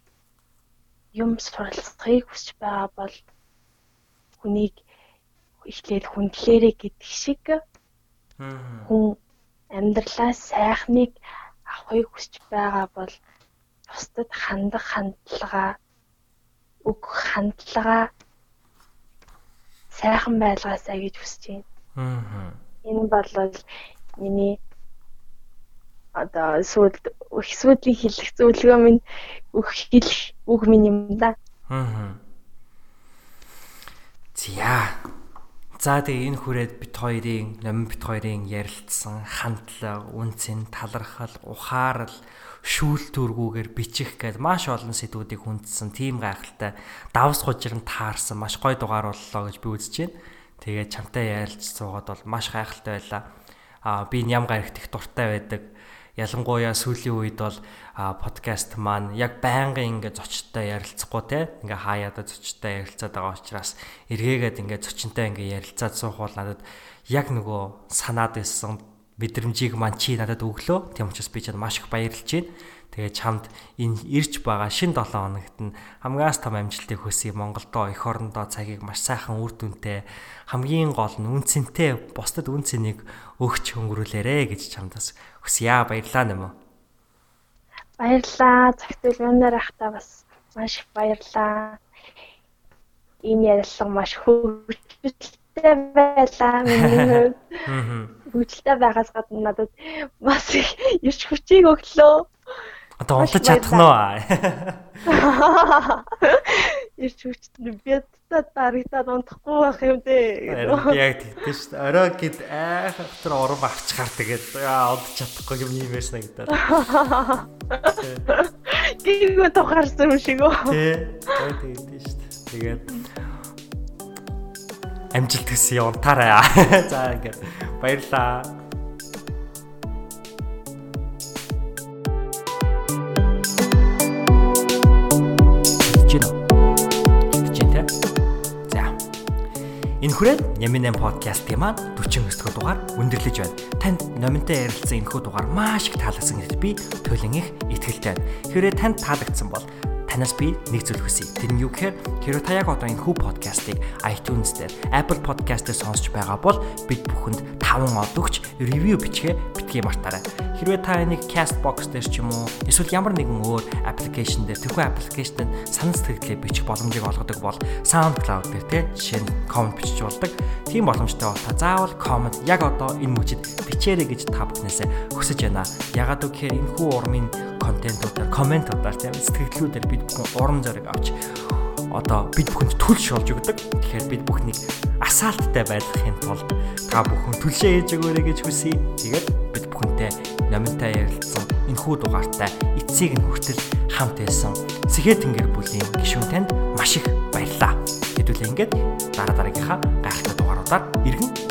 юм суралцахыг хүсэж байгаа бол хүнийг ихлээр хүндлээрэ гэдэг шиг хүн амьдралаа сайхныг авахыг хүсэж байгаа бол бусдад хандах хандлагаа өгөх хандлагаа сайхан байлгаасаа гэж хүсэж байна. Аа. Энэ бол миний одоо сүйд их сүйдийн хэлэх зөвлөгөө минь бүх хэлэх үг минь юм да. Аа. За. За тэгээ энэ хүрээд бит хоёрын номин бит хоёрын ярилцсан хандлага, үнцэн, талархал, ухаарал, шүүлтүргүүгээр бичих гээд маш олон сэдвүүдийг хүндсэн тийм гайхалтай давс хужирн таарсан маш гоё дугаар боллоо гэж би үзэж байна. Тэгээд чамтай ярилж суугаад бол маш гайхалтай байлаа. Аа би ням гарагт их дуртай байдаг. Ялангуяа сүүлийн үед бол подкаст маань яг байнгын ингээ зочдтой ярилцахгүй те ингээ хаяада зочдтой ярилцаад байгаа учраас эргээгээд ингээ зочинтой ингээ ярилцаад суух бол надад яг нөгөө санаад байсан мэдрэмжийг маань чи надад өглөө. Тийм учраас би чад маш их баярлж байна. Тэгээ чамд энэ ирж байгаа шин 7 хоногт нь хамгаас том амжилтыг хүсье. Монголдоо эх орондоо цагийг маш сайхан үр дүнтэй хамгийн гол нь үнцэнтэй бусдад үнцнийг өгч өнгөрүүлээрэ гэж чамдас хүсье. Баярлалаа нэм үү. Баярлалаа. Цагт үлгэнээр ахта бас маш их баярлалаа. Энэ ярилцлага маш хөвгөлтэй байлаа миний хувьд. Хөвгөлтэй байгаас гадна надад бас их ирч хүчийг өглөө. Одоо унтаж чадах нь уу? Ирч хүчтэй би та дарагдаад унтахгүй байх юм дээ. Яг тэгдэж шүү дээ. Орой гэд айх дотор урам авчихар тэгээд унтаж чадахгүй юм юм байсан гэдэг. Гинго тухаарсан юм шиг үү? Тий. Тэгээд тэгдэж шүү дээ. Тэгээд амжилт хүсье унтаарай. За ингээд баярлаа. Энэхүрээд Нямин 8 подкастын маань 49 дахь дугаар өндөрлөж байна. Танд номинтой ярилцсан энэхүү дугаар маш их таалагдсан гэдэгт би туйлын их итгэлтэй байна. Хэрвээ танд таалагдсан бол танаас би нэг зүйл хүсье. Тэр нь юу гэхээр хэрэв та яг одоо энэ хүү подкастыг iTunes дээр Apple Podcast-ээр сонсч байгаа бол бид бүхэнд 5 од өгч ревю бичгээ битгий мартаарай. Хэрвээ та энийг Castbox дээр ч юм уу эсвэл ямар нэгэн өөр аппликейшн дээр тэрхүү аппликейшнд санал сэтгэлээ бичих боломжийг олгодог бол SoundCloud дээр те жишээ нь comment бичиж болдог. Тийм боломжтой бол та заавал comment яг одоо энэ мөчид бичээрэй гэж та бүхнээсээ хүсэж байна. Ягаад гэвэл энэ хүү урмын контентуудаар комментуудаар тийм сэтгэлдлүүдээр бид бүхэн урам зориг авч одоо бид бүхэнд түлш болж өгдөг. Тэгэхээр бид бүхнийг асаалттай байхын тулд та бүхэн түлшээ хийж өгөөрэй гэж хүсье. Тэгээд бид бүхэнтэй номинтой ярилцсан энэ хүү дугаартай эцсийг нь хүртэл хамт байсан Сэхэ тэнгэр бүлийн гишүүн танд маш их баярлалаа. Хэдүүлээ ингээд дараа дараагийнхаа тавтаар иргэн